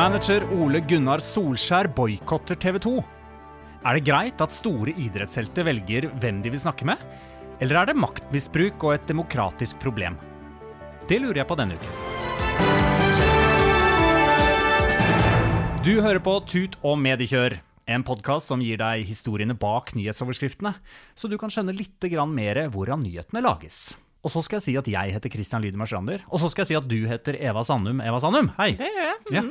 Manager Ole Gunnar Solskjær boikotter TV 2. Er det greit at store idrettshelter velger hvem de vil snakke med? Eller er det maktmisbruk og et demokratisk problem? Det lurer jeg på denne uken. Du hører på Tut og mediekjør, en podkast som gir deg historiene bak nyhetsoverskriftene, så du kan skjønne litt mer hvordan nyhetene lages. Og så skal jeg si at jeg heter Christian Lydemar Strander. Og så skal jeg si at du heter Eva Sandum. Eva Sandum, hei! Det gjør jeg. Ja.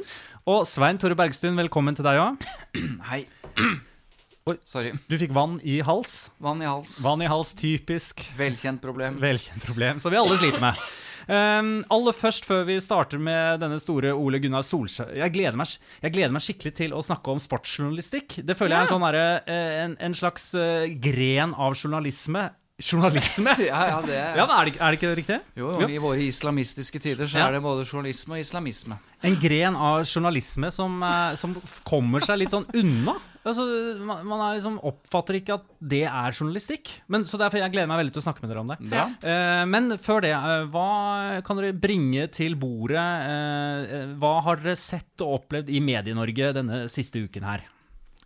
Og Svein Tore Bergstuen, velkommen til deg òg. Hei. Oi. Sorry. Du fikk vann i hals. Vann i hals. Vann i hals, typisk. Velkjent problem. Velkjent problem, som vi alle sliter med. Um, aller først, før vi starter med denne store Ole Gunnar Solskjær jeg gleder, meg, jeg gleder meg skikkelig til å snakke om sportsjournalistikk. Det føler jeg er en, sånn eh, en, en slags eh, gren av journalisme. Journalisme? Ja, ja, det er Ja, men er det, er det ikke riktig? Jo, jo, i våre islamistiske tider så er det både journalisme og islamisme. En gren av journalisme som, eh, som kommer seg litt sånn unna. Altså, man, man liksom oppfatter ikke at det er journalistikk. Men, så derfor jeg gleder meg veldig til å snakke med dere om det. Ja. Uh, men før det, uh, hva kan dere bringe til bordet? Uh, hva har dere sett og opplevd i Medie-Norge denne siste uken her?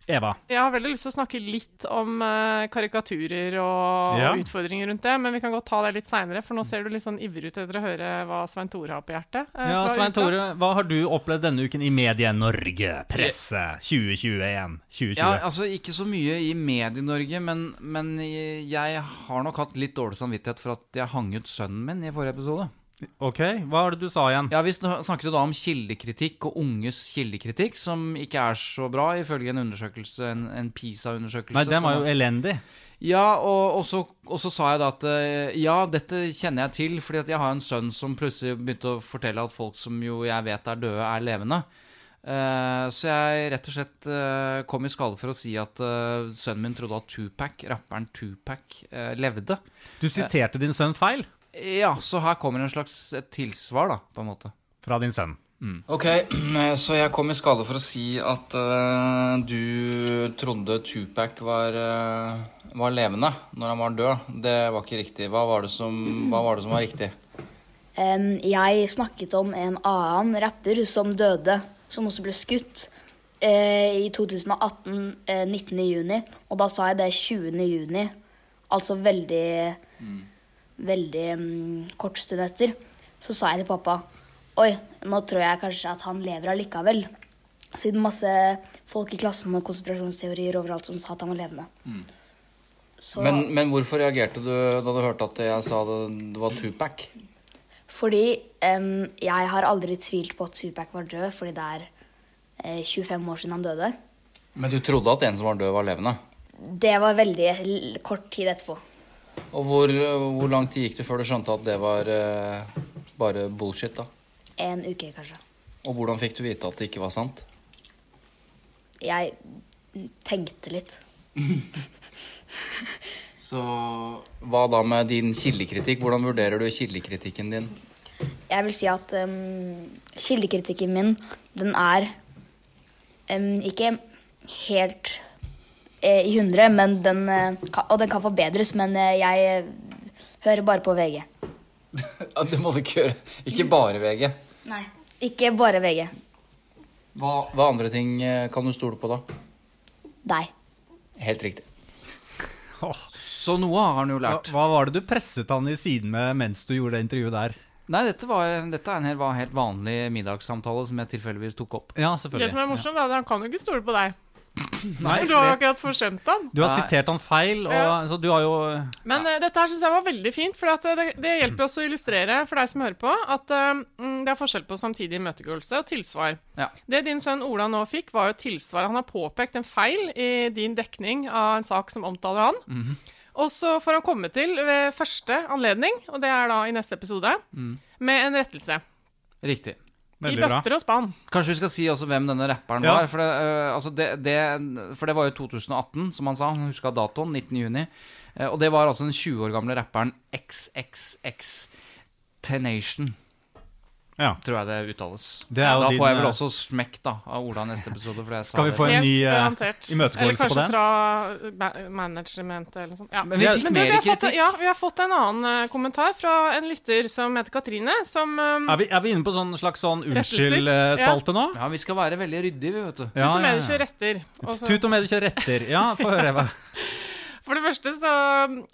Eva? Jeg har veldig lyst til å snakke litt om uh, karikaturer og, Ja. og utfordringer rundt det, men vi kan godt ta det litt seinere, for nå ser du litt sånn ivrig ut etter å høre hva Svein Tore har på hjertet. Uh, Ja, Svein uka. Tore, hva har du opplevd denne uken i Medie-Norge? Presse 2021? 2020? Ja, altså Ikke så mye i Medie-Norge, men, men jeg har nok hatt litt dårlig samvittighet for at jeg hang ut sønnen min i forrige episode. Ok, hva var det du sa igjen? Ja, Vi snakket jo da om kildekritikk og unges kildekritikk, som ikke er så bra, ifølge en undersøkelse, en, en PISA-undersøkelse. Nei, den var jo elendig. Ja, og, og, så, og så sa jeg da at eh, ja, dette kjenner jeg til, fordi at jeg har en sønn som plutselig begynte å fortelle at folk som jo jeg vet er døde, er levende. Uh, så jeg rett og slett uh, kom i skade for å si at uh, sønnen min trodde at Tupac, rapperen Tupac, levde. Du siterte din sønn feil Ja, så her kommer en slags tilsvar, da, på en måte. fra din sønn. Ok, så jeg kom i skade for å si at uh, du trodde Tupac var, uh, var levende når han var død. Det var ikke riktig. Hva var det som, hva var, det som var riktig? Um, jeg snakket om en annen rapper som døde, som også ble skutt uh, i 2018, uh, 19. juni. Og da sa jeg det 20. juni, altså veldig, veldig um, kort stund etter. Så sa jeg til pappa Oi, nå tror jeg kanskje at han lever allikevel. Siden masse folk i klassen og konspirasjonsteorier overalt som sa at han var levende. Så, Men, men hvorfor reagerte du da du hørte at jeg sa det, det var Tupac? Fordi um, jeg har aldri tvilt på at Tupac var død, fordi det er eh, 25 år siden han døde. Men du trodde at en som var død, var levende? Det var veldig kort tid etterpå. Og hvor, hvor lang tid gikk det før du skjønte at det var eh, bare bullshit, da? En uke, kanskje. Og hvordan fikk du vite at det ikke var sant? Jeg tenkte litt. Så hva da med din kildekritikk? Hvordan vurderer du kildekritikken din? Jeg vil si at um, kildekritikken min, den er um, ikke helt i hundre, men den, eh, og den kan forbedres, men eh, jeg eh, hører bare på VG. Ja, det må du ikke gjøre. Ikke bare VG. Nei, ikke bare VG. Hva, hva andre ting eh, kan du stole på, da? Deg. Helt riktig. Så noe har han jo lært. hva var det du presset han i siden med mens du gjorde det intervjuet der? Nei, dette, var, dette er en helt, var en helt vanlig middagssamtale som jeg tilfeldigvis tok opp. Ja, Det som er morsomt, er at han kan jo ikke stole på deg. Nei, Du har akkurat forsømt han. Du har Nei. sitert han feil, og Ja. så du har jo Men eh, dette her syns jeg var veldig fint, for det, det hjelper oss å illustrere for deg som hører på, at eh, mm, det er forskjell på samtidig imøtegåelse og tilsvar. Ja. Det din sønn Ola nå fikk, var jo tilsvar. Han har påpekt en feil i din dekning av en sak som omtaler han. Mhm. Og så får han komme til ved første anledning, og det er da i neste episode, Mm. med en rettelse. Riktig. I bøtter og spann. Kanskje vi skal si også hvem denne rapperen Ja. var. For det, uh, altså det, det, for det var jo 2018, som han sa. Han huska datoen. 19. juni. Eh, og det var altså den 20 år gamle rapperen XXX Tenation, Ja. tror jeg det uttales. Det er jo da din, får jeg vel eh, også smekk da av Ola neste episode. For jeg sa Skal vi det. få en ny ny imøtegåelse på det? Eller kanskje fra management eller noe sånt. Ja. Men vi fikk mer vi har fått, ja, vi har fått en annen uh, kommentar fra en lytter som heter Katrine, som um, Er vi, er vi inne på sånn slags sånn unnskyld-spalte nå? Ja, vi skal være veldig ryddige, vi, vet du. Ja, Tut og medie kjører retter. Tut og medie kjører retter. Ja, få høre, Eva. For det første så,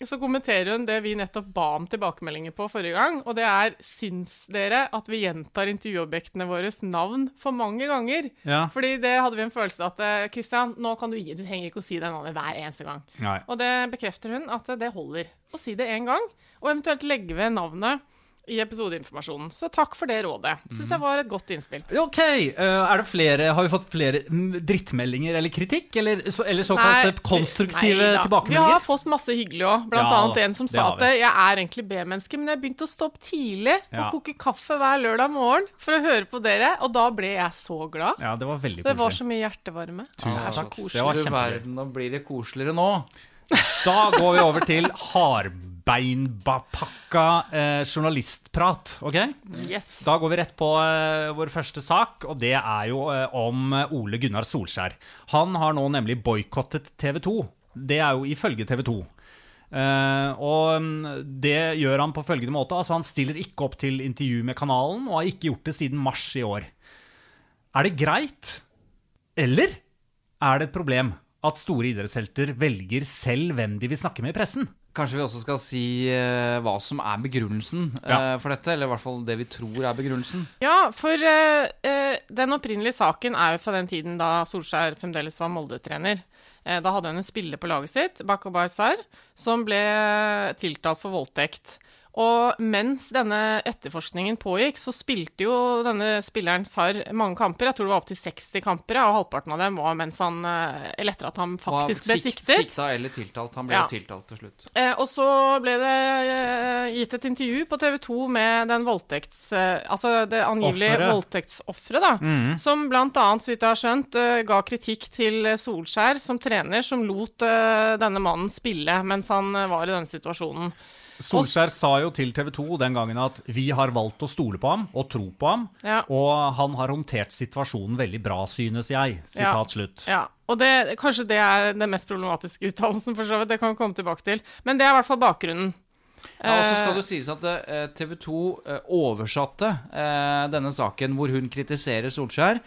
så kommenterer hun det vi nettopp ba om tilbakemeldinger på forrige gang, og det er Syns dere at vi gjentar intervjuobjektene våres navn for mange ganger? Ja. Fordi det hadde vi en følelse av at Kristian, nå kan du gi Du trenger ikke å si det navnet hver eneste gang. Nei. Og det bekrefter hun at det holder å si det én gang, og eventuelt legge ved navnet i episodeinformasjonen. Så takk for det rådet. Syns jeg var et godt innspill. Ok, eh, er det flere Har vi fått flere drittmeldinger eller kritikk? Eller, så, eller såkalte Nei, konstruktive nei tilbakemeldinger? Vi har fått masse hyggelig òg. Blant Ja, annet en som sa at jeg er egentlig B-menneske, men jeg begynte å stå opp tidlig Ja. og koke kaffe hver lørdag morgen for å høre på dere, og da ble jeg så glad. Ja, det var veldig koselig. Det var så mye hjertevarme. Tusen takk. Det var kjempegøy. Nå blir det koseligere nå. Da går vi over til hardbeinpakka eh, journalistprat, OK? Yes. Da går vi rett på eh, vår første sak, og det er jo eh, om Ole Gunnar Solskjær. Han har nå nemlig boikottet TV 2. Det er jo ifølge TV 2. Uh, og mm, det gjør han på følgende måte. Altså Han stiller ikke opp til intervju med kanalen, og har ikke gjort det siden mars i år. Er det greit? Eller er det et problem at store idrettshelter velger selv hvem de vil snakke med i pressen? Kanskje vi også skal si uh, hva som er begrunnelsen eh, Ja. for dette? Eller i hvert fall det vi tror er begrunnelsen. Ja, for uh, eh, den opprinnelige saken er jo fra den tiden da Solskjær fremdeles var Molde-trener. Eh, da hadde hun en spiller på laget sitt, Bakobar Sar, som ble tiltalt for voldtekt. Og mens denne etterforskningen pågikk, så spilte jo denne spilleren Sar mange kamper. Jeg tror det var opptil 60 kamper, og halvparten av dem var mens han eh, Eller etter at han faktisk ble siktet. Sikta eller tiltalt. Han ble Ja. jo tiltalt til slutt. Eh, og så ble det eh, gitt et intervju på TV 2 med den voldtekts... Eh, altså det angivelige Offeret. voldtektsofferet, da. Som blant annet, så vidt jeg har skjønt, eh, ga kritikk til Solskjær som trener, som lot eh, denne mannen spille mens han eh, var i denne situasjonen. Solskjær sa jo til TV 2 den gangen at vi har valgt å stole på ham og tro på ham, Ja. og han har håndtert situasjonen veldig bra, synes jeg. Sitat slutt. Ja, og det, kanskje det er den mest problematiske uttalelsen, for så vidt. Det kan vi komme tilbake til. Men det er i hvert fall bakgrunnen. Ja, og så Eh, skal det sies at eh, TV 2 eh, oversatte eh, denne saken hvor hun kritiserer Solskjær,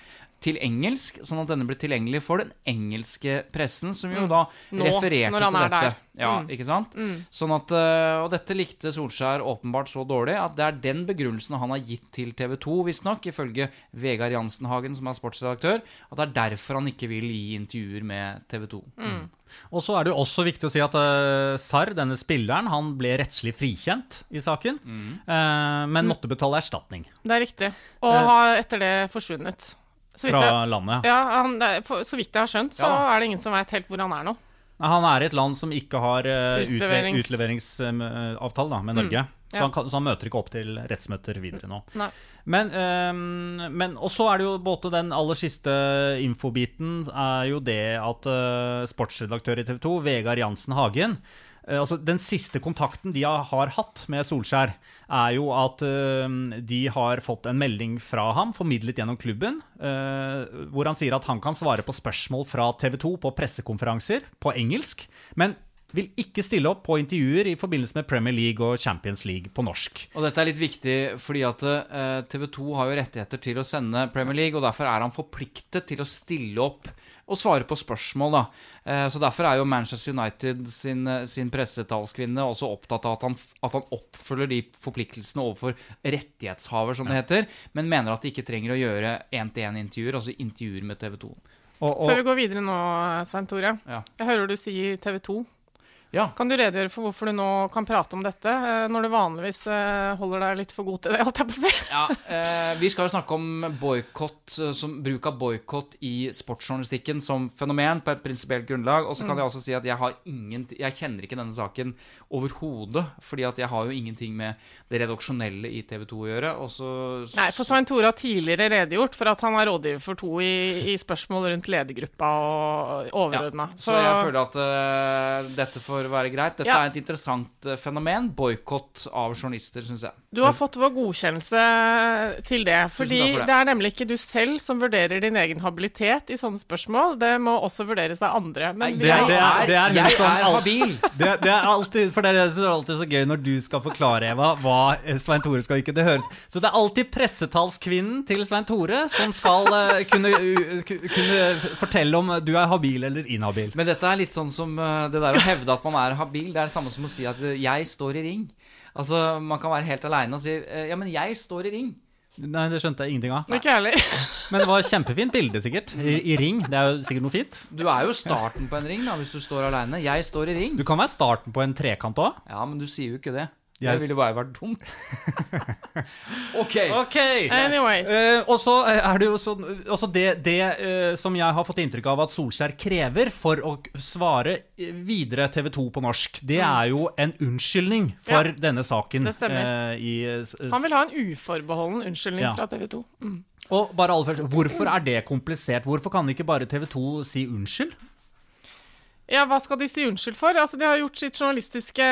til engelsk, sånn at denne ble tilgjengelig for den engelske pressen, som jo da Mm. Nå, refererte til dette. der. Ja, Mm. ikke sant? Sånn at, eh, og dette likte Solskjær åpenbart så dårlig at det er den begrunnelsen han har gitt til TV 2, visstnok, ifølge Vegard Jansenhagen, som er sportsredaktør, at det er derfor han ikke vil gi intervjuer med TV 2. Mm. Og så er det jo også viktig å si at uh, Sarr, denne spilleren, han ble rettslig frikjent i saken, uh, men måtte betale erstatning Det er riktig. Og har etter det forsvunnet. Så vidt fra jeg, landet. ja, han, for, så vidt jeg har skjønt, så Ja. er det ingen som veit helt hvor han er nå. Han er i et land som ikke har uh, Utleverings- utleveringsavtale da, med Norge, så, ja. han kan, så han møter ikke opp til rettsmøter videre nå. Nei. Men, um, men Og så er det jo både den aller siste infobiten er jo det at uh, sportsredaktør i TV 2, Vegard Jansen Hagen eh, altså Den siste kontakten de har, har hatt med Solskjær, er jo at uh, de har fått en melding fra ham, formidlet gjennom klubben, uh, hvor han sier at han kan svare på spørsmål fra TV 2 på pressekonferanser på engelsk. Men vil ikke stille opp på intervjuer i forbindelse med Premier League og Champions League på norsk. Og dette er litt viktig fordi at uh, TV 2 har jo rettigheter til å sende Premier League, og derfor er han forpliktet til å stille opp og svare på spørsmål, da. Eh, så derfor er jo Manchester United sin, eh, sin pressetalskvinne også opptatt av at han, at han oppfølger de forpliktelsene overfor rettighetshaver, som det heter, men mener at de ikke trenger å gjøre én-til-én-intervjuer, altså intervjuer med TV 2. Og, og, Før vi går videre nå, Svein Tore. Ja. Jeg hører du sier TV 2. Ja. Kan du redegjøre for hvorfor du nå kan prate om dette, eh, når du vanligvis eh, holder deg litt for god til det, holdt jeg på å si? Ja, eh, Vi skal jo snakke om boykott, eh, som bruk av boikott i sportsjournalistikken som fenomen på et prinsipielt grunnlag. Og så kan jeg også si at jeg har ingen, jeg kjenner ikke denne saken overhodet. fordi at jeg har jo ingenting med det redaksjonelle i TV 2 å gjøre. Og så Nei, for Svein Tore har tidligere redegjort for at han er rådgiver for to i, i spørsmål rundt ledergruppa og overordna. Så jeg føler at uh, dette får være greit. Dette Ja. er et interessant eh, fenomen. Boikott av journalister, syns jeg. Du har fått vår godkjennelse til det. Fordi for det. det er nemlig ikke du selv som vurderer din egen habilitet i sånne spørsmål. Det må også vurderes av andre. Men det- er- det er- det er jeg som er habil. det, det er alltid, for det er er alltid så gøy når du skal forklare, Eva, hva eh, Svein Tore skal ikke det høres. Så det er alltid pressetalskvinnen til Svein Tore som skal uh, kunne, uh, kunne fortelle om du er habil eller inhabil. Men dette er litt sånn som uh, det der å hevde at man er habil. Det er det samme som å si at eh, jeg står i ring. Altså, Man kan være helt aleine og si eh, ja, men jeg står i ring. Nei, det skjønte jeg ingenting av. Ikke heller. Men det var et kjempefint bilde, sikkert. I, I ring. Det er jo sikkert noe fint. Du er jo starten på en ring da, hvis du står aleine. Jeg står i ring. Du kan være starten på en trekant òg. Ja, men du sier jo ikke det. Jeg- Det ville bare vært dumt. ok. okay. Anyways. Uh, og så er det jo sånn altså det, det uh, som jeg har fått inntrykk av at Solskjær krever for å svare eh, videre TV 2 på norsk, det er jo en unnskyldning for Ja, denne saken. det stemmer. Uh, i, Han vil ha en uforbeholden unnskyldning Ja. fra TV 2. Mm. Og bare aller først, hvorfor er det komplisert? Hvorfor kan ikke bare TV 2 si unnskyld? Ja, hva skal de si unnskyld for? Altså, De har gjort sitt journalistiske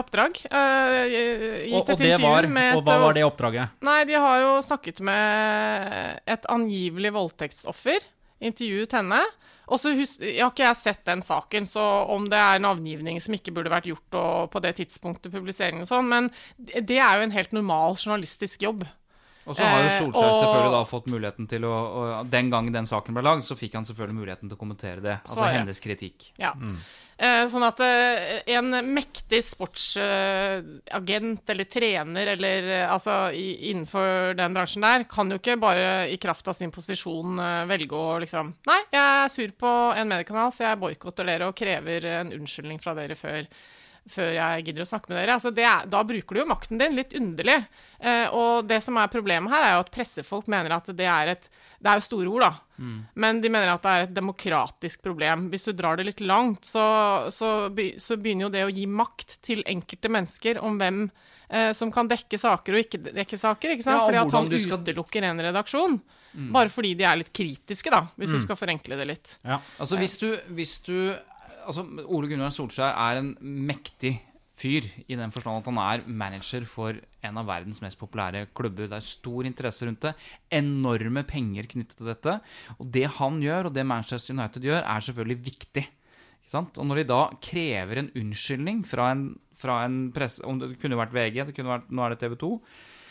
oppdrag. Uh, gitt Og, og, et intervju var, med og hva var det oppdraget? Nei, de har jo snakket med et angivelig voldtektsoffer. Intervjuet henne. Og så har ikke jeg sett den saken, så om det er navngivning som ikke burde vært gjort og på det tidspunktet publiseringen og sånn, men det det er jo en helt normal journalistisk jobb. Og så har jo Eh, Solskjær og- selvfølgelig da fått muligheten til å og Den gang den saken ble lagd, så fikk han selvfølgelig muligheten til å kommentere det. Altså Svare. hennes kritikk. Ja. Mm. sånn at eh, en mektig sportsagent eller trener eller eh, altså innenfor den bransjen der, kan jo ikke bare i kraft av sin posisjon eh, velge å liksom Nei, jeg er sur på en mediekanal, så jeg boikotter dere og krever en unnskyldning fra dere før før jeg gidder å snakke med dere. Altså det er, da bruker du jo makten din litt underlig. Eh, og det som er problemet her, er jo at pressefolk mener at det er et Det er jo store ord, da. Men de mener at det er et demokratisk problem. Hvis du drar det litt langt, så, så, så begynner jo det å gi makt til enkelte mennesker om hvem eh, som kan dekke saker og ikke dekke saker. ikke sant? Ja, fordi at han skal- utelukker en redaksjon. Bare fordi de er litt kritiske, da, hvis du skal forenkle det litt. Ja. Altså hvis du, hvis du Altså Ole Gunnar Solskjær er en mektig fyr i den forstand at han er manager for en av verdens mest populære klubber. Det er stor interesse rundt det. Enorme penger knyttet til dette. Og det han gjør, og det Manchester United gjør, er selvfølgelig viktig. Og når de da krever en unnskyldning fra en, fra en presse om Det kunne vært VG, kunne vært, nå er det TV 2.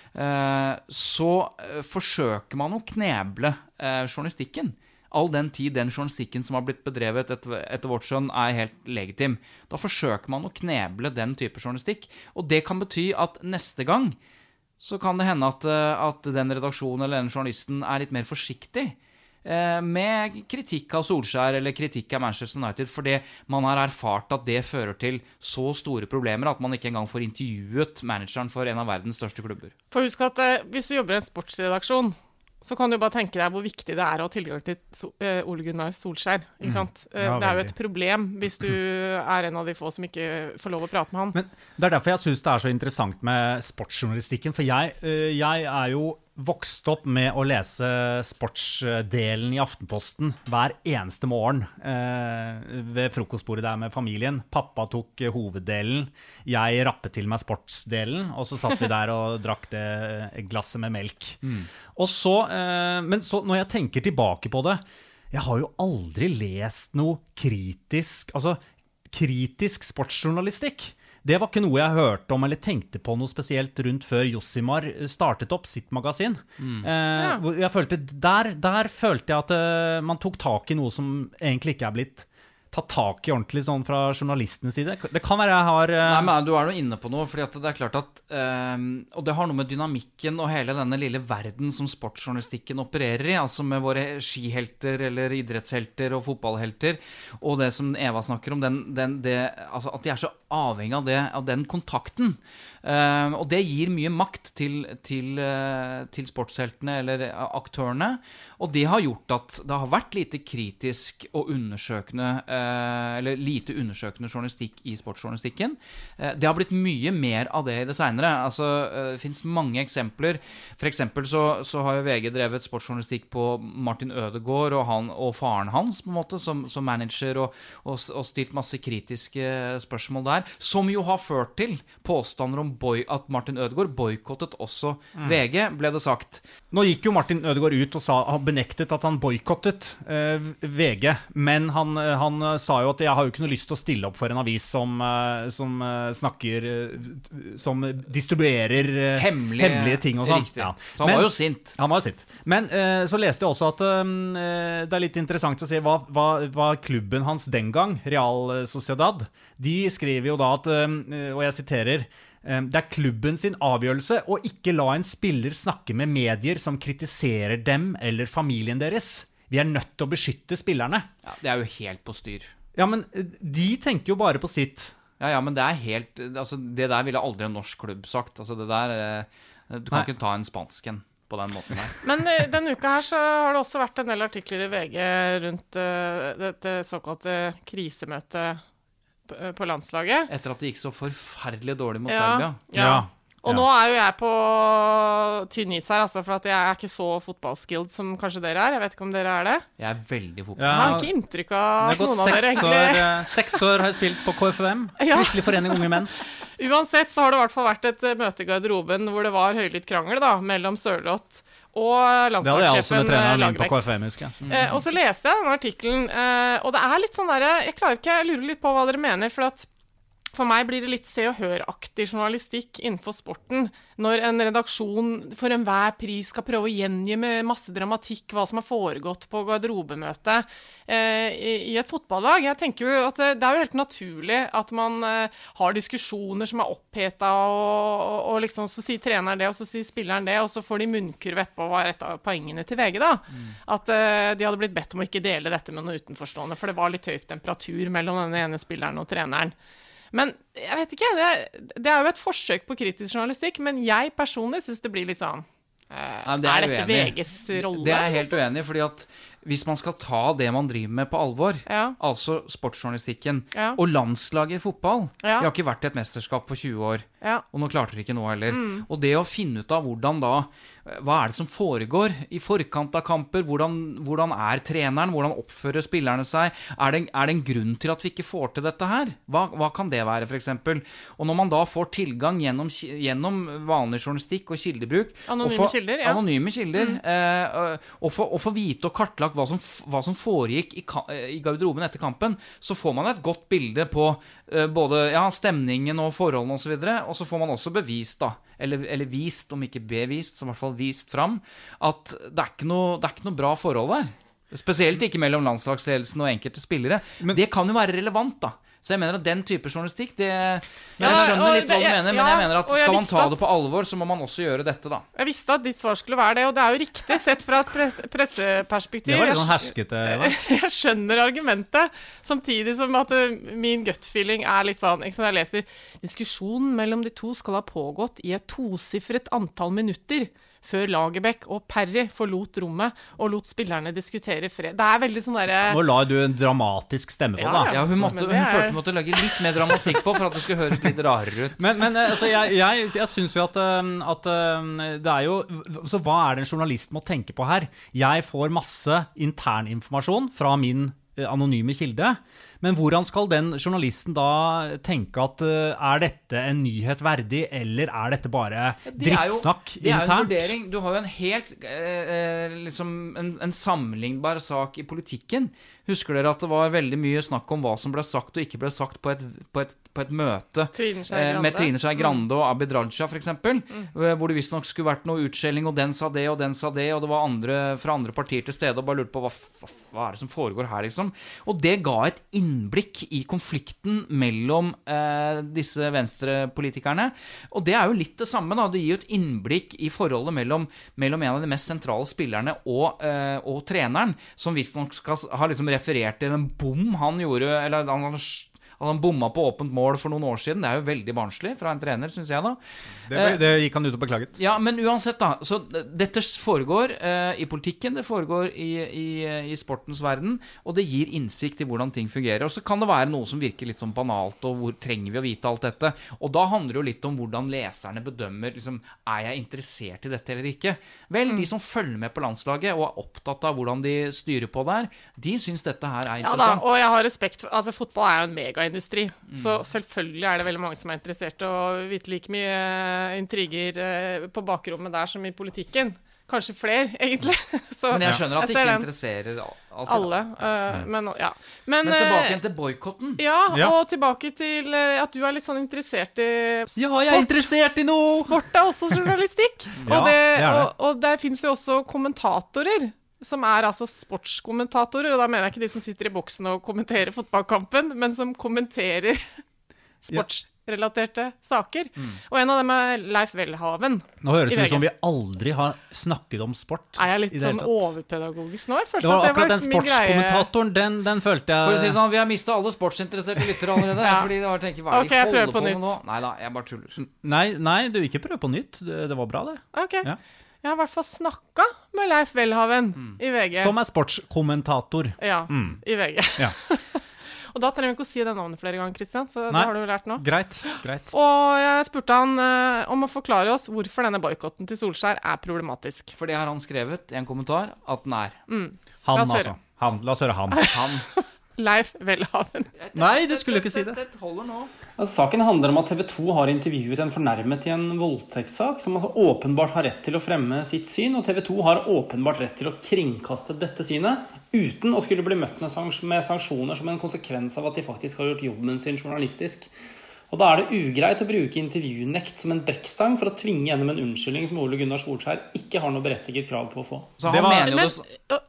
Eh, så eh, forsøker man å kneble eh, journalistikken. All den tid den journalistikken som har blitt bedrevet etter, etter vårt skjønn, er helt legitim. Da forsøker man å kneble den type journalistikk. Og det kan bety at neste gang så kan det hende at, eh, at den redaksjonen eller den journalisten er litt mer forsiktig eh, med kritikk av Solskjær eller kritikk av Manchester United, fordi man har erfart at det fører til så store problemer at man ikke engang får intervjuet manageren for en av verdens største klubber. For husk at eh, hvis du jobber i en sportsredaksjon, så kan du bare tenke deg hvor viktig det er å ha tilgang til eh, Ole Gunnar Solskjær. Ikke sant? Mm. Ja, det er jo et problem hvis du er en av de få som ikke får lov å prate med han. Men det er derfor jeg syns det er så interessant med sportsjournalistikken. For jeg, øh, jeg er jo vokst opp med å lese sportsdelen i Aftenposten hver eneste morgen eh, ved frokostbordet der med familien. Pappa tok eh, hoveddelen, jeg rappet til meg sportsdelen, og så satt vi der og drakk det glasset med melk. Og så, eh, men så, når jeg tenker tilbake på det Jeg har jo aldri lest noe kritisk Altså, kritisk sportsjournalistikk. Det var ikke noe jeg hørte om eller tenkte på noe spesielt rundt før Jossimar startet opp sitt magasin. Eh, ja. jeg følte, der, der følte jeg at uh, man tok tak i noe som egentlig ikke er blitt tatt tak i ordentlig sånn fra journalistenes side. Det kan være jeg har uh... Nei, men Du er jo inne på noe. fordi det er klart at ehm, Og det har noe med dynamikken og hele denne lille verden som sportsjournalistikken opererer i. Altså med våre skihelter eller idrettshelter og fotballhelter. Og det som Eva snakker om, den, den, det, altså at de er så avhengig av, det, av den kontakten. Ehm, og det gir mye makt til, til, uh, til sportsheltene eller aktørene. Og det har gjort at det har vært lite kritisk og undersøkende eh, Eller lite undersøkende journalistikk i sportsjournalistikken. Eh, Det har blitt mye mer av det i det seinere. Altså, eh, det fins mange eksempler. Eksempel så, så har jo VG drevet sportsjournalistikk på Martin Ødegaard og, han, og faren hans på en måte, som, som manager, og, og, og stilt masse kritiske spørsmål der. Som jo har ført til påstander om boy, at Martin Ødegaard boikottet også VG, ble det sagt. Nå gikk jo Martin Ødegaard ut og sa, benektet at han boikottet eh, VG. Men han, eh, han eh, sa jo at 'jeg har jo ikke noe lyst til å stille opp for en avis som, eh, som snakker Som distribuerer eh, Hemmelige, ting og sånn. Ja. Så han Men- var jo sint. Han var jo sint. Men eh, så leste jeg også at eh, det er litt interessant å se hva, hva, hva klubben hans den gang, Real Sociedad, de skriver jo da at, eh, og jeg siterer det er klubben sin avgjørelse å ikke la en spiller snakke med medier som kritiserer dem eller familien deres. Vi er nødt til å beskytte spillerne. Ja, det er jo helt på styr. Ja, men eh, de tenker jo bare på sitt. Ja, ja, men det er helt Altså, det der ville aldri en norsk klubb sagt. Altså, det der eh, Du kan Nei. ikke ta en spansk en på den måten der. Men eh, denne uka her så har det også vært en del artikler i VG rundt uh, dette såkalte krisemøtet på, eh, på landslaget. Etter at det gikk så forferdelig dårlig mot Ja. Serbia. Ja. Og Ja. nå er jo jeg på tynn is her, altså, for at jeg er ikke så fotballskilled som kanskje dere er. Jeg vet ikke om dere er det. Jeg er veldig fotball. Ja. Jeg har ikke inntrykk av noen av dere seks år, eh, seks år har jeg spilt på KFUM. Ja. Kristelig forening unge menn. Uansett så har det i hvert fall vært et eh, møte i garderoben hvor det var høylytt krangel da, mellom Sørloth og landslagssjefen eh, Lagerbäck. Jeg. Eh, og så leste jeg denne artikkelen, eh, og det er litt sånn derre Jeg klarer ikke, jeg lurer litt på hva dere mener, for at for meg blir det litt Se og Hør-aktig journalistikk innenfor sporten. Når en redaksjon for enhver pris skal prøve å gjengi med masse dramatikk hva som har foregått på garderobemøtet eh, i, et fotballag. Jeg tenker jo at det, det er jo helt naturlig at man eh, har diskusjoner som er oppheta, og, og, og liksom så sier treneren det, og så sier spilleren det, og så får de munnkurv etterpå, var et av poengene til VG, da. At eh, de hadde blitt bedt om å ikke dele dette med noen utenforstående, for det var litt høy temperatur mellom denne ene spilleren og treneren. Men jeg vet ikke, det, det er jo et forsøk på kritisk journalistikk, men jeg personlig syns det blir litt sånn eh, Nei, det er Er dette uenig. VGs rolle? Det er jeg helt uenig i, fordi at hvis man skal ta det man driver med på alvor, Ja. altså sportsjournalistikken, Ja. og landslaget i fotball Ja. De har ikke vært i et mesterskap på 20 år, Ja. og nå klarte de ikke nå heller. Mm. Og det å finne ut av hvordan da Hva er det som foregår i forkant av kamper? Hvordan, hvordan er treneren? Hvordan oppfører spillerne seg? Er det, er det en grunn til at vi ikke får til dette her? Hva, hva kan det være, f.eks.? Og når man da får tilgang gjennom, gjennom vanlig journalistikk og kildebruk Anonyme og får- kilder, ja. Mm. Anonyme kilder. Eh, og og få vite og kartlagt hva som, hva som foregikk i, eh, i garderoben etter kampen, så får man et godt bilde på eh, både ja, stemningen og forholdene osv. Og, så videre, og så får man også bevist, da, eller, eller vist, om ikke bevist, så i hvert fall vist fram, at det er ikke noe, det er ikke noe bra forhold der. Spesielt ikke mellom landslagsledelsen og enkelte spillere. det kan jo være relevant, da. Så jeg mener at den type journalistikk det, Jeg skjønner litt hva du mener, men jeg mener at skal man ta det på alvor, så må man også gjøre dette, da. Jeg visste at ditt svar skulle være det, og det er jo riktig sett fra et press presseperspektiv. Det var litt sånn herskete. Eva. jeg skjønner argumentet, samtidig som at eh, min gut feeling er litt sånn ikke sant, Jeg leser diskusjonen mellom de to skal ha pågått i et tosifret antall minutter før Lagerbäck og Parry forlot rommet og lot spillerne diskutere fred. Det er veldig sånn derre Nå la du en dramatisk stemme på, Ja, da. ja. Hun, måtte, hun er- følte hun måtte legge litt mer dramatikk på for at det skulle høres litt rarere ut. Men, men eh, altså, jeg, jeg, jeg syns jo at, um, at um, det er jo Så hva er det en journalist må tenke på her? Jeg får masse interninformasjon fra min anonyme kilde, Men hvordan skal den journalisten da tenke at eh, er dette en nyhet verdig, eller er dette bare drittsnakk Det er jo en vurdering. Du har jo en helt eh, eh, liksom en, en sammenlignbar sak i politikken. Husker dere at det var veldig mye snakk om hva som ble sagt og ikke ble sagt på et, på et, på et møte eh, med Trine Skei Grande og Abid Raja, f.eks., mm. hvor det visstnok skulle vært noe utskjelling, og den sa det, og den sa det, og det var andre fra andre partier til stede og bare lurte på hva, hva, er det som foregår her, liksom. Og det ga et innblikk i konflikten mellom eh, disse venstrepolitikerne. Og det er jo litt det samme, da. Det gir jo et innblikk i forholdet mellom, mellom en av de mest sentrale spillerne og, eh, og treneren, som visstnok har ha liksom referert til en bom han gjorde, eller han hadde at han bomma på åpent mål for noen år siden. Det er jo veldig barnslig fra en trener, syns jeg, da. Det, det gikk han ut og beklaget. Ja, men uansett, da. Så dette foregår uh, i politikken, det foregår i, i, i sportens verden, og det gir innsikt i hvordan ting fungerer. Og så kan det være noe som virker litt sånn banalt, og hvor trenger vi å vite alt dette? Og da handler det jo litt om hvordan leserne bedømmer liksom, er jeg interessert i dette eller ikke. Vel, de som følger med på landslaget og er opptatt av hvordan de styrer på der, de syns dette her er interessant. Ja da, og jeg har respekt for Altså, fotball er jo en megaindustri, Mm. så selvfølgelig er det veldig mange som er interessert og vite like mye eh, intriger eh, på bakrommet der som i politikken. Kanskje flere, egentlig. Så Men jeg skjønner at det ikke den. interesserer alt Alle. Uh, men ja. Men, Men tilbake igjen til boikotten. ja, Ja. og tilbake til at du er litt sånn interessert i Ja, jeg er interessert i noe! Sport er også journalistikk. Ja, og, det, det er det. og, og der fins jo også kommentatorer. Som er altså sportskommentatorer, og da mener jeg ikke de som sitter i boksen og kommenterer fotballkampen, men som kommenterer sportsrelaterte saker. Mm. Og en av dem er Leif Welhaven. Nå høres det ut som vi aldri har snakket om sport. Er jeg litt sånn tatt. overpedagogisk nå? Jeg følte Det var at det akkurat var den liksom min greie. sportskommentatoren, den, den følte jeg For å si sånn, Vi har mista alle sportsinteresserte lyttere allerede. Ja. Fordi de har tenkt, hva er Ok, det jeg de holder på på med nå? Nei da, jeg bare tuller. Nei, nei, du, ikke prøv på nytt. Det, det var bra, det. Ok. Ja. Jeg har i hvert fall snakka med Leif Welhaven i VG. Som er sportskommentator. Ja, Mm. i VG. Ja. og da trenger vi ikke å si det navnet flere ganger, Christian, så Nei. det har du jo lært nå. Greit. greit. Og jeg spurte han eh, om å forklare oss hvorfor denne boikotten til Solskjær er problematisk. For det har han skrevet i en kommentar at den er. Han, altså. høre. Han. La oss høre han. Han Leif Welhaven. Nei, du skulle ikke si det. Det holder nå. Altså, saken handler om at TV 2 har intervjuet en fornærmet i en voldtektssak, som altså åpenbart har rett til å fremme sitt syn, og TV 2 har åpenbart rett til å kringkaste dette synet, uten å skulle bli møtt med sanksjoner som en konsekvens av at de faktisk har gjort jobben sin journalistisk. Og Da er det ugreit å bruke intervjunekt som en brekkstang for å tvinge gjennom en unnskyldning som Ole Gunnar Solskjær ikke har noe berettiget krav på å få. Så Det han var- mener jo det øh,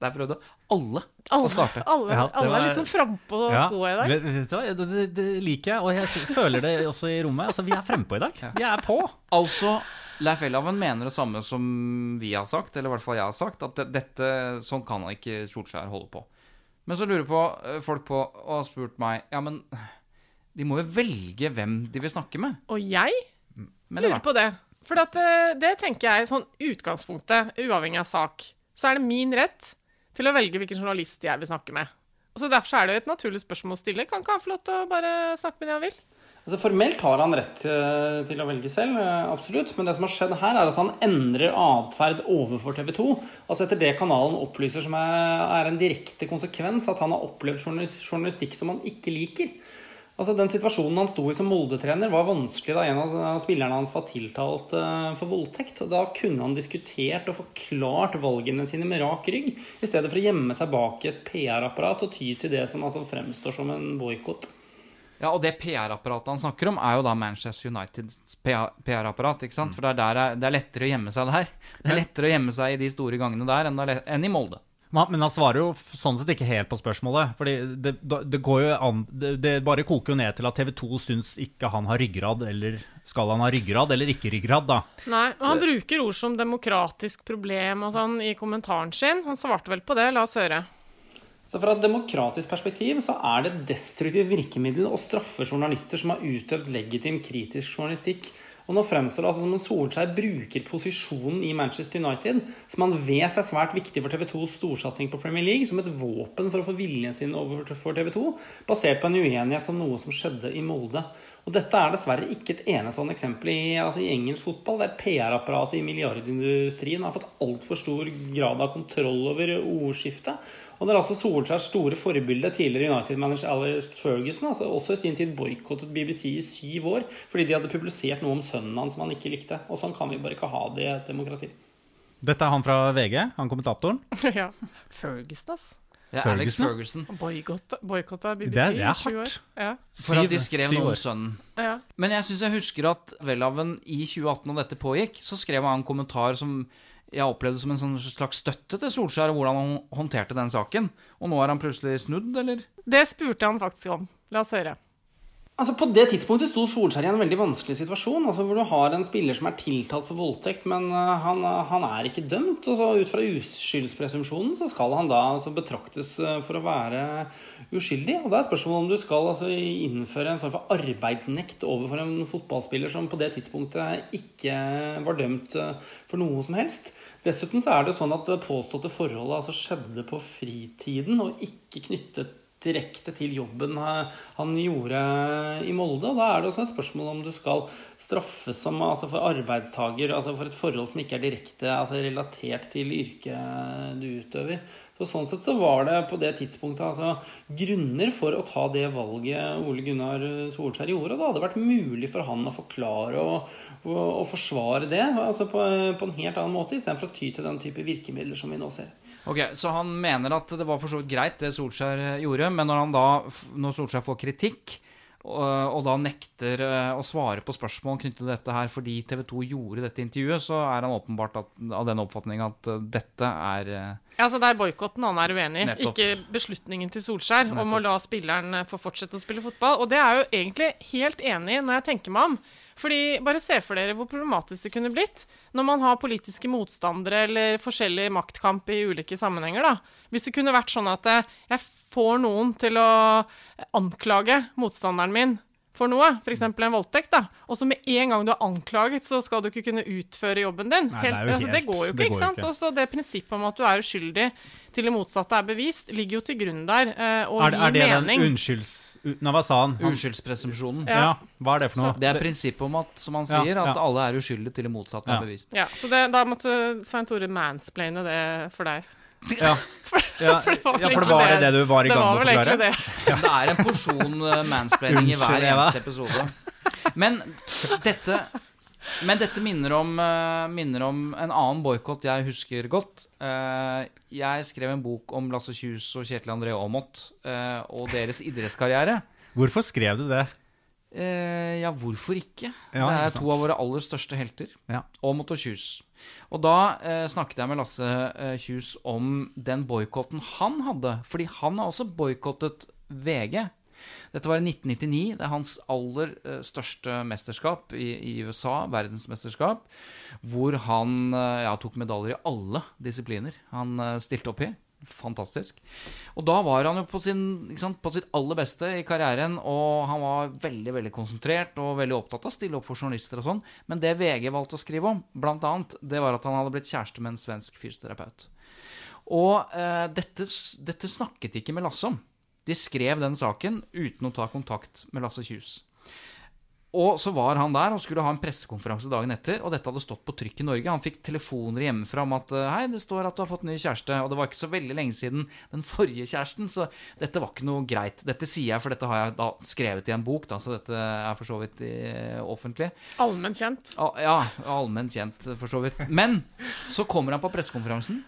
Der prøvde alle å alle, starte. alle, Ja, alle var- er liksom frampå Ja, skoa i dag. det, vet du hva, det, det, det liker jeg, og jeg føler det også i rommet. Altså, Vi er frempå i dag. Vi er på. Altså, Leif Elhaven mener det samme som vi har sagt, eller i hvert fall jeg har sagt, at dette, sånn kan han ikke Solskjær holde på. Men så lurer på, eh, folk på og har spurt meg Ja, men de må jo velge hvem de vil snakke med. Og jeg Men det lurer på det. For at, eh, det tenker jeg sånn utgangspunktet, uavhengig av sak, så er det min rett til å velge hvilken journalist jeg vil snakke med. Og så Derfor er det jo et naturlig spørsmål å stille. Kan ikke han få lov til å bare snakke med den han vil? Altså Formelt har han rett eh, til å velge selv, eh, absolutt. Men det som har skjedd her, er at han endrer atferd overfor TV 2. Altså etter det kanalen opplyser som er en direkte konsekvens at han har opplevd journalistikk som han ikke liker. Altså Den situasjonen han sto i som Molde-trener, var vanskelig da en av spillerne hans var tiltalt eh, for voldtekt. Da kunne han diskutert og forklart valgene sine med rak rygg, i stedet for å gjemme seg bak et PR-apparat og ty til det som altså fremstår som en boikott. Ja, og det PR-apparatet han snakker om, er jo da Manchester Uniteds PR-apparat. ikke sant? For det er, der er, det er lettere å gjemme seg der. Det er lettere å gjemme seg i de store gangene der er enn i Molde. Men han svarer jo sånn sett ikke helt på spørsmålet. Fordi det, det går jo an det, det bare koker jo ned til at TV 2 syns ikke han har ryggrad, eller skal han ha ryggrad eller ikke ryggrad, da. Nei, men Han bruker ord som demokratisk problem og sånn i kommentaren sin. Han svarte vel på det. La oss høre. Så Fra et demokratisk perspektiv så er det et destruktivt virkemiddel å straffe journalister som har utøvd legitim kritisk journalistikk. Og Nå fremstår det altså som om Solskjær bruker posisjonen i Manchester United, som han vet er svært viktig for TV 2s storsatsing på Premier League, som et våpen for å få viljen sin over for TV 2, basert på en uenighet om noe som skjedde i Molde. Og Dette er dessverre ikke et enestående eksempel i, altså i engelsk fotball, der PR-apparatet i milliardindustrien har fått altfor stor grad av kontroll over ordskiftet. Og det er altså Solskjærs store forbilde, tidligere United-manager Alex Ferguson, altså også i sin tid boikottet BBC i syv år fordi de hadde publisert noe om sønnen hans som han ikke likte. Og sånn kan vi bare ikke ha det i et demokrati. Dette er han fra VG, han kommentatoren. ja. Ferguson, ass. Ja, Ferguson, Alex. Ferguson. Boikotta, boikotta BBC Det er- det er i sju år. Ja. For at de skrev noe om sønnen. ja. Men jeg syns jeg husker at Welhaven i 2018, da dette pågikk, så skrev han en kommentar som jeg opplevde som en sånn slags støtte til Solskjær, og hvordan han håndterte den saken. Og nå er han plutselig snudd, eller? Det spurte han faktisk om. La oss høre. Altså På det tidspunktet sto Solskjær i en veldig vanskelig situasjon. altså Hvor du har en spiller som er tiltalt for voldtekt, men uh, han, uh, han er ikke dømt. og så Ut fra uskyldspresumpsjonen så skal han da altså betraktes uh, for å være uskyldig. og Da er spørsmålet om du skal altså innføre en form for arbeidsnekt overfor en fotballspiller som på det tidspunktet ikke var dømt uh, for noe som helst. Dessuten så er det sånn at det påståtte forholdet altså skjedde på fritiden og ikke knyttet direkte til jobben eh, han gjorde i Molde. Da er det også et spørsmål om du skal straffes som, altså for arbeidstaker, altså for et forhold som ikke er direkte altså relatert til yrket du utøver. Så Sånn sett så var det på det tidspunktet altså grunner for å ta det valget Ole Gunnar Solskjær gjorde. og Det hadde vært mulig for han å forklare og, og, og forsvare det altså på, på en helt annen måte, istedenfor å ty til den type virkemidler som vi nå ser. Ok, Så han mener at det var for så vidt greit, det Solskjær gjorde, men når, han da, når Solskjær får kritikk, og, og da nekter eh, å svare på spørsmål knyttet til dette her fordi TV 2 gjorde dette intervjuet, så er han åpenbart at, av den oppfatning at eh, dette er eh, Ja, altså Det er boikotten han er uenig i, ikke beslutningen til Solskjær om å la spilleren få fortsette å spille fotball. Og det er jeg jo egentlig helt enig i når jeg tenker meg om. Fordi Bare se for dere hvor problematisk det kunne blitt når man har politiske motstandere eller forskjellig maktkamp i ulike sammenhenger. da. Hvis det kunne vært sånn at eh, jeg får noen til å anklage motstanderen min for noe, f.eks. en voldtekt, da, og så med en gang du er anklaget, så skal du ikke kunne utføre jobben din. Nei, det er jo altså, det går jo ikke, det ikke sant? ikke. Og så det prinsippet om at du er uskyldig til det motsatte er bevist, ligger jo til grunn der, eh, og Er, det- er det mening. den unnskylds... u- Nei, hva sa han? uskyldspresumpsjonen. ja. Hva er det for noe? Det er prinsippet om at, som han Ja, sier, at alle er uskyldige til det motsatte Ja. er bevist. Ja, så det, da måtte Svein Tore mansplaine det for deg. Ja. Ja, For det var ja, for det var det- det du var i gang var med å forklare? det. Det er en porsjon eh, mansplaining i hver eneste episode. Men dette, men dette minner, om, eh, minner om en annen boikott jeg husker godt. Eh, Jeg skrev en bok om Lasse Kjus og Kjetil André Aamodt eh, og deres idrettskarriere. Hvorfor skrev du det? Ja, hvorfor ikke? Ja, det er to av våre aller største helter. Ja. Aamodt og Kjus. Og da eh, snakket jeg med Lasse eh, Kjus om den boikotten han hadde. Fordi han har også boikottet VG. Dette var i 1999. Det er hans aller eh, største mesterskap i, i USA, verdensmesterskap, hvor han eh, ja, tok medaljer i alle disipliner han eh, stilte opp i. Fantastisk. Og da var han jo på, sin, sant, på sitt aller beste i karrieren, og han var veldig veldig konsentrert og veldig opptatt av å stille opp for journalister og sånn. Men det VG valgte å skrive om, blant annet, det var at han hadde blitt kjæreste med en svensk fysioterapeut. Og eh, dette, dette snakket ikke med Lasse om. De skrev den saken uten å ta kontakt med Lasse Kjus. Og så var han der og skulle ha en pressekonferanse dagen etter, og dette hadde stått på trykk i Norge. Han fikk telefoner hjemmefra om at eh, hei, det står at du har fått ny kjæreste, og det var ikke så veldig lenge siden den forrige kjæresten, så dette var ikke noe greit. Dette sier jeg, for dette har jeg da skrevet i en bok, da, så dette er for så vidt eh, offentlig. Allment kjent. Ja, allment kjent, for så vidt. Men så kommer han på pressekonferansen,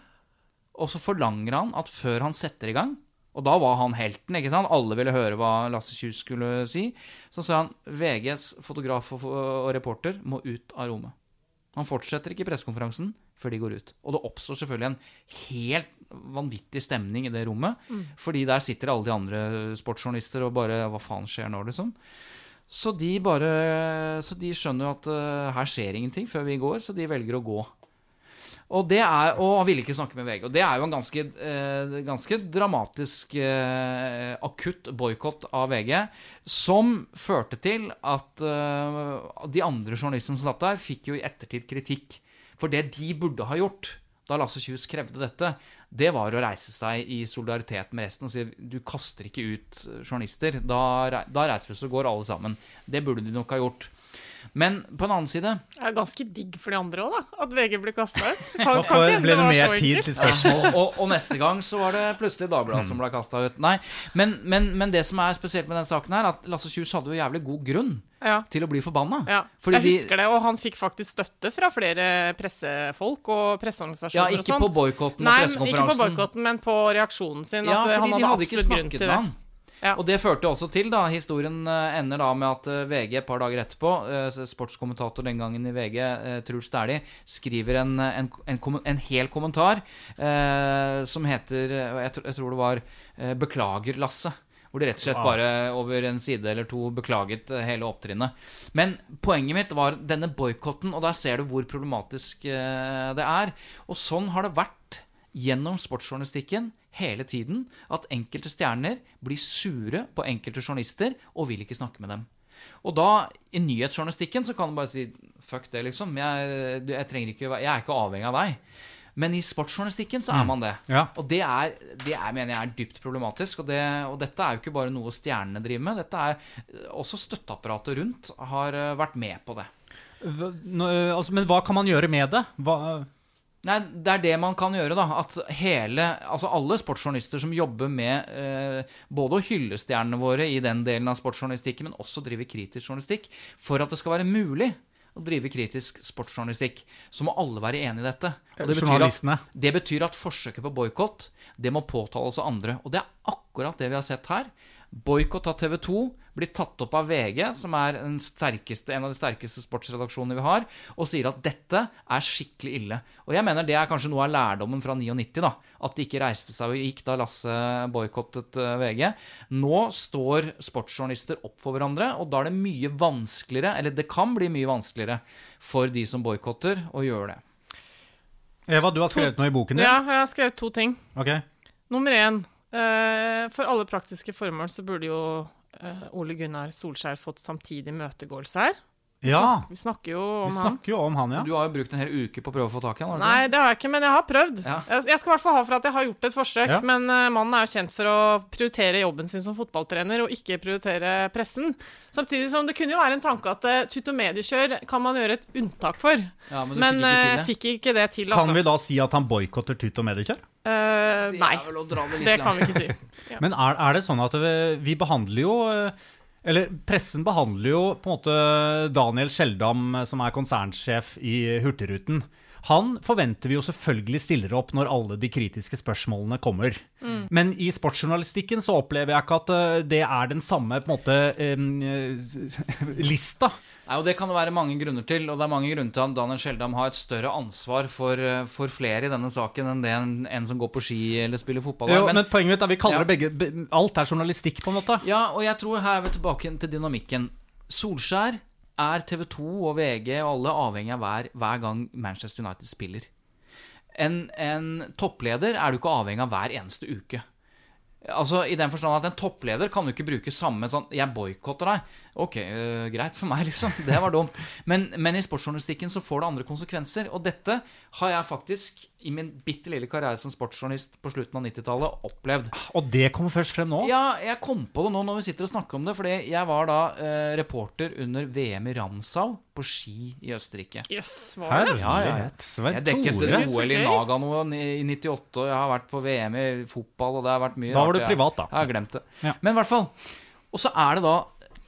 og så forlanger han at før han setter i gang Og da var han helten, ikke sant? Alle ville høre hva Lasse Kjus skulle si. Så sa han VGs fotograf og, reporter må ut av rommet. Han fortsetter ikke pressekonferansen før de går ut. Og det oppstår selvfølgelig en helt vanvittig stemning i det rommet. Fordi der sitter alle de andre sportsjournalister og bare Hva faen skjer nå, liksom? Så de bare Så de skjønner jo at uh, her skjer ingenting før vi går, så de velger å gå. Og er, og han ville ikke snakke med VG. Og det er jo en ganske, eh, ganske dramatisk eh, akutt boikott av VG, som førte til at eh, de andre journalistene som satt der, fikk jo i ettertid kritikk. For det de burde ha gjort da Lasse Kjus krevde dette, det var å reise seg i solidaritet med resten og si du kaster ikke ut journalister. Da, da reiser vi oss og går alle sammen. Det burde de nok ha gjort. Men på en annen side Det er ganske digg for de andre òg, da. At VG ble kasta ut. Kan, ble det mer tid til spørsmål. og, og, neste gang så var det plutselig Dagbladet som ble kasta ut. Nei, men, men, men det som er spesielt med den saken her, at Lasse Kjus hadde jo jævlig god grunn Ja. til å bli forbanna. Ja, Fordi jeg de- husker det, og han fikk faktisk støtte fra flere pressefolk og Ja, presseorganisasjoner. ikke og sånn. på boikotten og Nei, men ikke på boikotten, men på reaksjonen sin. Ja, at fordi han de hadde ikke snakket til med det. han. Ja. Og det førte også til, da, historien eh, ender da med at eh, VG et par dager etterpå, eh, sportskommentator den gangen i VG, Truls Dæhlie, skriver en, en, en, en hel kommentar eh, som heter, jeg, jeg tror det var 'Beklager, Lasse'. Hvor det rett og slett bare over en side eller to beklaget hele opptrinnet. Men poenget mitt var denne boikotten, og der ser du hvor problematisk det er. Og sånn har det vært gjennom sportsjournalistikken hele tiden at enkelte stjerner blir sure på enkelte journalister og vil ikke snakke med dem. Og da, i nyhetsjournalistikken, så kan du bare si fuck det, liksom. Jeg, jeg, ikke, jeg er ikke avhengig av deg. Men i sportsjournalistikken så er man det. Ja. Og det er, det er, mener jeg er dypt problematisk. Og, det, og dette er jo ikke bare noe stjernene driver med. Dette er også støtteapparatet rundt har eh, vært med på det. Nå, altså, men hva kan man gjøre med det? Hva, Nei, det er det man kan gjøre, da. At hele, altså alle sportsjournalister som jobber med eh, både å hylle stjernene våre i den delen av sportsjournalistikken, men også drive kritisk journalistikk, for at det skal være mulig å drive kritisk sportsjournalistikk, så må alle være enig i dette. Og det betyr at, det betyr at forsøket på boikott, det må påtales av andre. Og det er akkurat det vi har sett her. Boikott av TV 2 blir tatt opp av VG, som er den sterkeste, en av de sterkeste sportsredaksjonene vi har, og sier at dette er skikkelig ille. Og jeg mener det er kanskje noe av lærdommen fra 99, da. At de ikke reiste seg og gikk da Lasse boikottet eh, VG. Nå står sportsjournalister opp for hverandre, og da er det mye vanskeligere, eller det kan bli mye vanskeligere, for de som boikotter, å gjøre det. Eva, du har skrevet noe i boken din. Ja, jeg har skrevet to ting. Okay. Nummer én. eh, for alle praktiske formål så burde jo Ole Gunnar Solskjær fått samtidig møtegåelse her. Ja, Vi snakker jo vi om han. jo om han, ja. Du har jo brukt en hel uke på å prøve å få tak i han. Nei, det har jeg ikke, men jeg har prøvd. Ja. Jeg skal i hvert fall ha for at jeg har gjort et forsøk. Ja. Men eh, mannen er jo kjent for å prioritere jobben sin som fotballtrener, og ikke prioritere pressen. Samtidig som det kunne jo være en tanke at uh, tut- og mediekjør kan man gjøre et unntak for. Ja, men du Men fikk ikke eh, det. fikk ikke det til, Kan altså. vi da si at han boikotter tut- og mediekjør? Eh, nei, det det kan vi ikke si. Men er, er det sånn at vi, vi behandler jo eh, Eller pressen behandler jo på en måte Daniel Skjeldam, eh, som er konsernsjef i Hurtigruten. Han forventer vi jo selvfølgelig stiller opp når alle de kritiske spørsmålene kommer. Men i sportsjournalistikken så opplever jeg ikke at eh, det er den samme på en måte eh, lista. Nei, og Det kan det være mange grunner til. Og det er mange grunner til at Daniel Skjeldam har et større ansvar for, eh, for flere i denne saken enn det en, en som går på ski eller spiller fotball. Jo, men, men, poenget mitt er vi kaller Ja. det begge Alt er journalistikk, på en måte. Ja, og jeg tror her er vi tilbake til dynamikken. Solskjær er TV 2 og VG og alle avhengig av hver, hver gang Manchester United spiller. En, en toppleder er du ikke avhengig av hver eneste uke. Altså I den forstand at en toppleder kan jo ikke bruke samme sånn 'Jeg boikotter deg'. Ok, uh, greit for meg, liksom. Det var dumt. Men, men i sportsjournalistikken så får det andre konsekvenser. Og dette har jeg faktisk i min bitte lille karriere som sportsjournalist på slutten av 90-tallet opplevd. Og det kommer først frem nå. Ja, jeg kom på det nå når vi sitter og snakker om det. Fordi jeg var da uh, reporter under VM i Ramsau på ski i Østerrike. Jøss, var det? Ja, ja, ja. Jeg dekket Tore. OL i. Nagano i 98, og jeg har vært på VM i fotball, og det har vært mye Da var du privat, da. Jeg har glemt det. Ja. Men i hvert fall. Og så er det da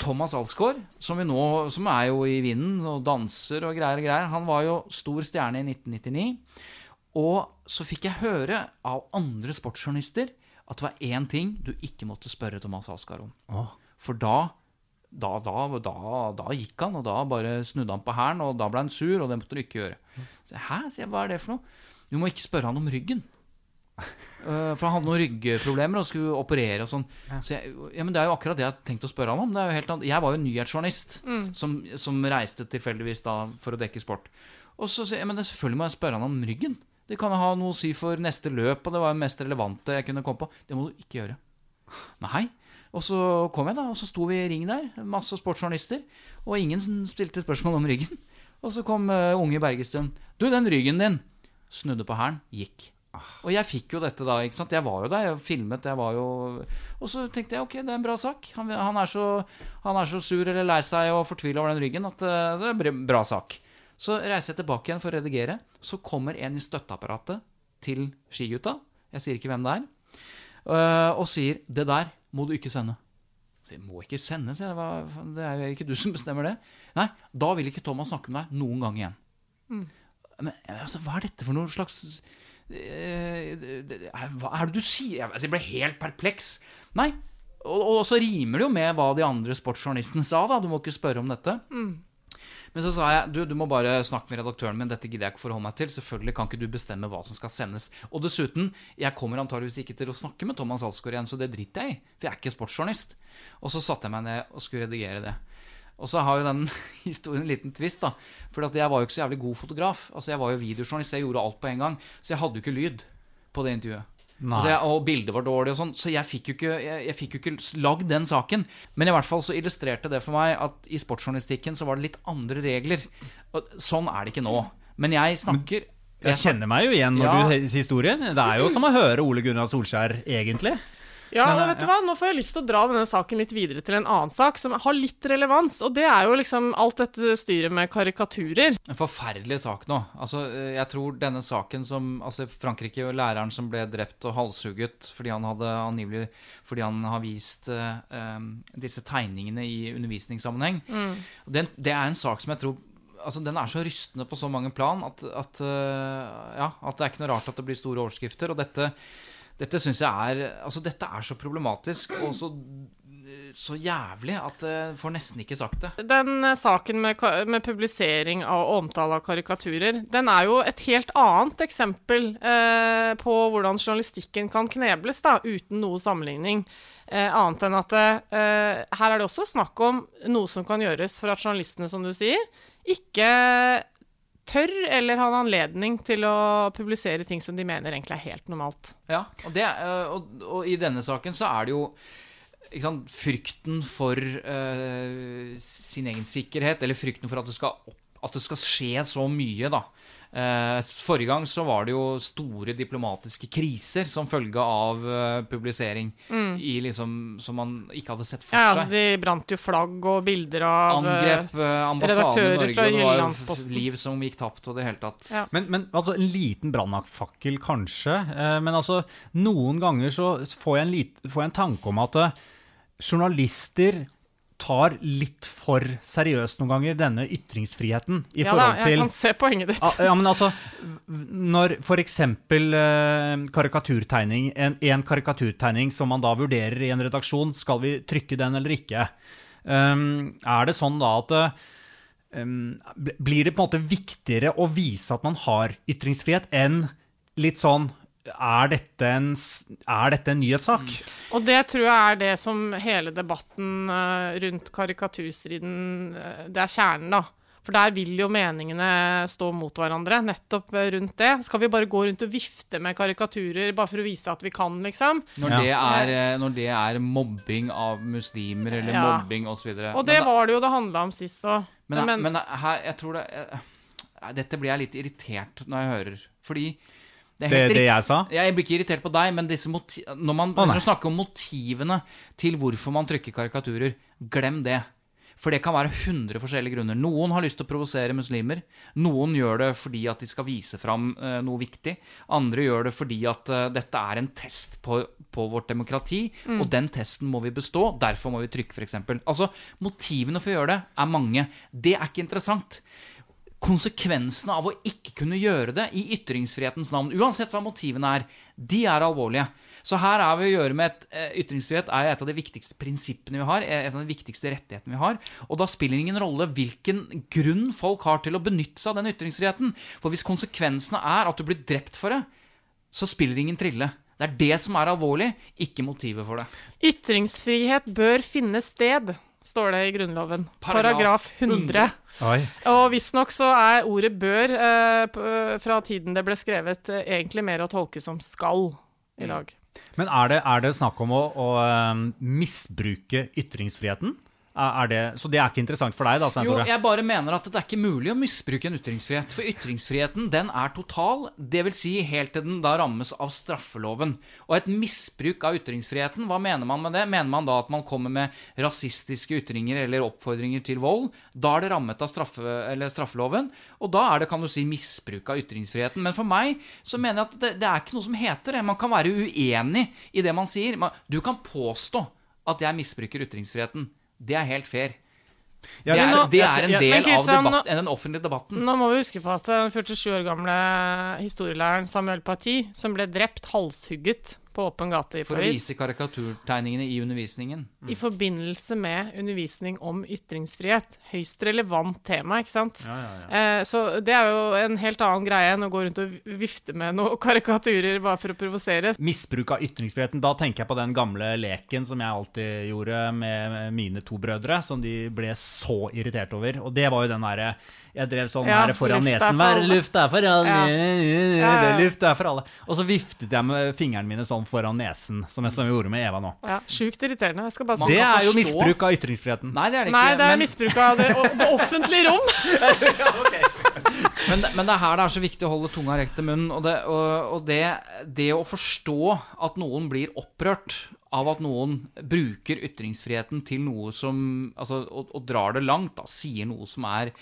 Thomas Alsgaard, som, vi nå, som er jo i vinden og danser og greier og greier. Han var jo stor stjerne i 1999. Og så fikk jeg høre av andre sportsjournalister at det var én ting du ikke måtte spørre Thomas Alsgaard om. Åh. For da da, da, da, da gikk han, og da bare snudde han på hælen, og da ble han sur, og det måtte du ikke gjøre. Så, Hæ? sier jeg, hva er det for noe? Du må ikke spørre han om ryggen. Eh, for han hadde noen ryggproblemer og skulle operere og sånn. Så jeg, ja, men det er jo akkurat det jeg har tenkt å spørre han om. Det er jo helt. Jeg var jo nyhetsjournalist som, som reiste tilfeldigvis da for å dekke sport. Og så sier jeg, men selvfølgelig må jeg spørre han om ryggen. Det kan jo ha noe å si for neste løp, og det var det mest relevante jeg kunne komme på. Det må du ikke gjøre. Nei. Og så kom jeg, da, og så sto vi i ring der, masse sportsjournalister, og ingen stilte spørsmål om ryggen. Og så kom uh, unge Bergestuen. Du, den ryggen din! Snudde på hælen, gikk. Og jeg fikk jo dette da, ikke sant. Jeg var jo der, jeg filmet, jeg var jo Og så tenkte jeg ok, det er en bra sak. Han, han, er, så, han er, så, sur eller lei seg og fortvila over den ryggen at uh, det er en bra sak. Så reiser jeg tilbake igjen for å redigere. Så kommer en i støtteapparatet til skigutta, jeg sier ikke hvem det er, uh, og sier 'Det der må du ikke sende'. Så jeg må ikke sende, sier jeg. Det er jo ikke du som bestemmer det. Nei, da vil ikke Thomas snakke med deg noen gang igjen. Mm. Men altså, hva er dette for noe slags Eh, hva er det du sier? Jeg ble helt perpleks. Nei. Og, og så rimer det jo med hva de andre sportsjournalistene sa, da. Du må ikke spørre om dette. Mm. Men så sa jeg du, du må bare snakke med redaktøren min. Dette gidder jeg ikke forholde meg til. Selvfølgelig kan ikke du bestemme hva som skal sendes. Og dessuten, jeg kommer antageligvis ikke til å snakke med Thomas Alsgaard igjen, så det driter jeg i. For jeg er ikke sportsjournalist. Og så satte jeg meg ned og skulle redigere det. Og så har jo den historien en liten twist, da. For jeg var jo ikke så jævlig god fotograf. Altså Jeg var jo videojournalist, jeg gjorde alt på en gang. Så jeg hadde jo ikke lyd på det intervjuet. Altså jeg, og bildet var dårlig og sånn. Så jeg fikk, jo ikke, jeg, jeg fikk jo ikke lagd den saken. Men i hvert fall så illustrerte det for meg at i sportsjournalistikken så var det litt andre regler. Og sånn er det ikke nå. Men jeg snakker jeg kjenner meg jo igjen når ja. du historien. Det er jo som å høre Ole Gunnar Solskjær, egentlig. Ja, men, vet du hva? Nå får jeg lyst til å dra denne saken litt videre til en annen sak som har litt relevans, og det er jo liksom alt dette styret med karikaturer. En forferdelig sak nå. Altså, jeg tror denne saken som Altså, Frankrike og læreren som ble drept og halshugget fordi han hadde angivelig Fordi han har vist uh, disse tegningene i undervisningssammenheng. Mm. Det, det er en sak som jeg tror altså, den er så rystende på så mange plan at, at, uh, ja, at det er ikke noe rart at det blir store overskrifter. Og dette dette syns jeg er Altså, dette er så problematisk og så, så jævlig at jeg får nesten ikke sagt det. Den uh, saken med, med, publisering av omtale av karikaturer, den er jo et helt annet eksempel eh, på hvordan journalistikken kan knebles, da, uten noe sammenligning. Eh, annet enn at her er det også snakk om noe som kan gjøres for at journalistene, som du sier, ikke tør eller har anledning til å publisere ting som de mener egentlig er helt normalt. Ja, og, det, eh, og, og i denne saken så er det jo sant, frykten for uh, sin egen sikkerhet, eller frykten for at det skal, at det skal skje så mye, da. Eh, forrige gang så var det jo store diplomatiske kriser som følge av uh, publisering mm. i liksom, som man ikke hadde sett for ja, altså, seg. Ja, De brant jo flagg og bilder av Angrep uh, ambassaden i Norge, og det var liv som gikk tapt og det hele tatt. Ja. Men, men, altså, en liten brannfakkel kanskje. Men altså, noen ganger så får jeg en, lit, får jeg en tanke om at journalister tar litt for seriøst noen ganger denne ytringsfriheten. I ja da, jeg til, kan se poenget ditt. Ja, men altså, Når f.eks. Uh, karikaturtegning, en, en, karikaturtegning som man da vurderer i en redaksjon, skal vi trykke den eller ikke? Um, er det sånn da at um, Blir det på en måte viktigere å vise at man har ytringsfrihet, enn litt sånn er dette, en, er dette en nyhetssak? Mm. Og det tror jeg er det som hele debatten uh, rundt karikaturstriden uh, Det er kjernen, da. For der vil jo meningene stå mot hverandre, nettopp eh, rundt det. Skal vi bare gå rundt og vifte med karikaturer bare for å vise at vi kan, liksom? Når, det, er, når det er mobbing av muslimer, eller ja. mobbing osv. Og det men, var det jo det handla om sist òg. Men, men, men, her, jeg tror det Dette blir jeg litt irritert når jeg hører. Fordi det, det, det, jeg sa? Jeg blir ikke irritert på deg, men når man oh, snakker om motivene til hvorfor man trykker karikaturer, glem det. For det kan være 100 forskjellige grunner. Noen har lyst til å provosere muslimer. Noen gjør det fordi at de skal vise fram uh, noe viktig. Andre gjør det fordi at uh, dette er en test på, på vårt demokrati, mm. og den testen må vi bestå. Derfor må vi trykke, f.eks. Altså, motivene for å gjøre det er mange. Det er ikke interessant konsekvensene av å ikke kunne gjøre det i ytringsfrihetens navn, uansett hva motivene er, de er alvorlige. Så her er vi å gjøre med et, eh, Ytringsfrihet er et av de viktigste prinsippene vi har. Et av de viktigste rettighetene vi har. Og da spiller det ingen rolle hvilken grunn folk har til å benytte seg av den ytringsfriheten. For hvis konsekvensene er at du blir drept for det, så spiller det ingen trille. Det er det som er alvorlig, ikke motivet for det. Ytringsfrihet bør finne sted står det i Grunnloven. Paragraf 100. Oi. Og visstnok så er ordet 'bør' eh, fra tiden det ble skrevet, eh, egentlig mer å tolke som 'skal' i dag. Men er det, er det snakk om å, å um, misbruke ytringsfriheten? Det, så det er ikke interessant for deg, da? Svein Jo, jeg bare mener at det er ikke mulig å misbruke en ytringsfrihet. For ytringsfriheten, den er total, det vil si helt til den da rammes av straffeloven. Og et misbruk av ytringsfriheten, hva mener man med det? Mener man da at man kommer med rasistiske ytringer eller oppfordringer til vold? Da er det rammet av straffe, eller straffeloven, og da er det, kan du si, misbruk av ytringsfriheten. Men for meg så mener jeg at det, det er ikke noe som heter det. Man kan være uenig i det man sier. Du kan påstå at jeg misbruker ytringsfriheten. Det er helt fair. Ja, det, er, nå- det er en del Men av debatt, nå, den offentlige debatten. Nå må vi huske på at den 47 år gamle historielæreren Samuel Paty, som ble drept, halshugget på åpen gate i For å vise karikaturtegningene i undervisningen. i forbindelse med undervisning om ytringsfrihet. Høyst relevant tema, ikke sant? Eh, så det er jo en helt annen greie enn å gå rundt og vifte med noen karikaturer bare for å provosere. Misbruk av ytringsfriheten. Da tenker jeg på den gamle leken som jeg alltid gjorde med mine to brødre, som de ble så irritert over. Og det var jo den derre Jeg drev sånn Ja, her foran nesen. Hver luft er for alle. Ja. Det. Luft er for alle. Og så viftet jeg med fingrene mine sånn foran nesen, som jeg, som jeg gjorde med Eva nå. Ja, Sjukt irriterende. Jeg skal bare si Det er jo misbruk av ytringsfriheten. Nei, det er det ikke. Nei, det er men, misbruk av det, det offentlige rom. men, men det er her det er så viktig å holde tunga rett til munnen. Og, det, og, og det, det å forstå at noen blir opprørt av at noen bruker ytringsfriheten til noe som Altså, og, og drar det langt, da, sier noe som er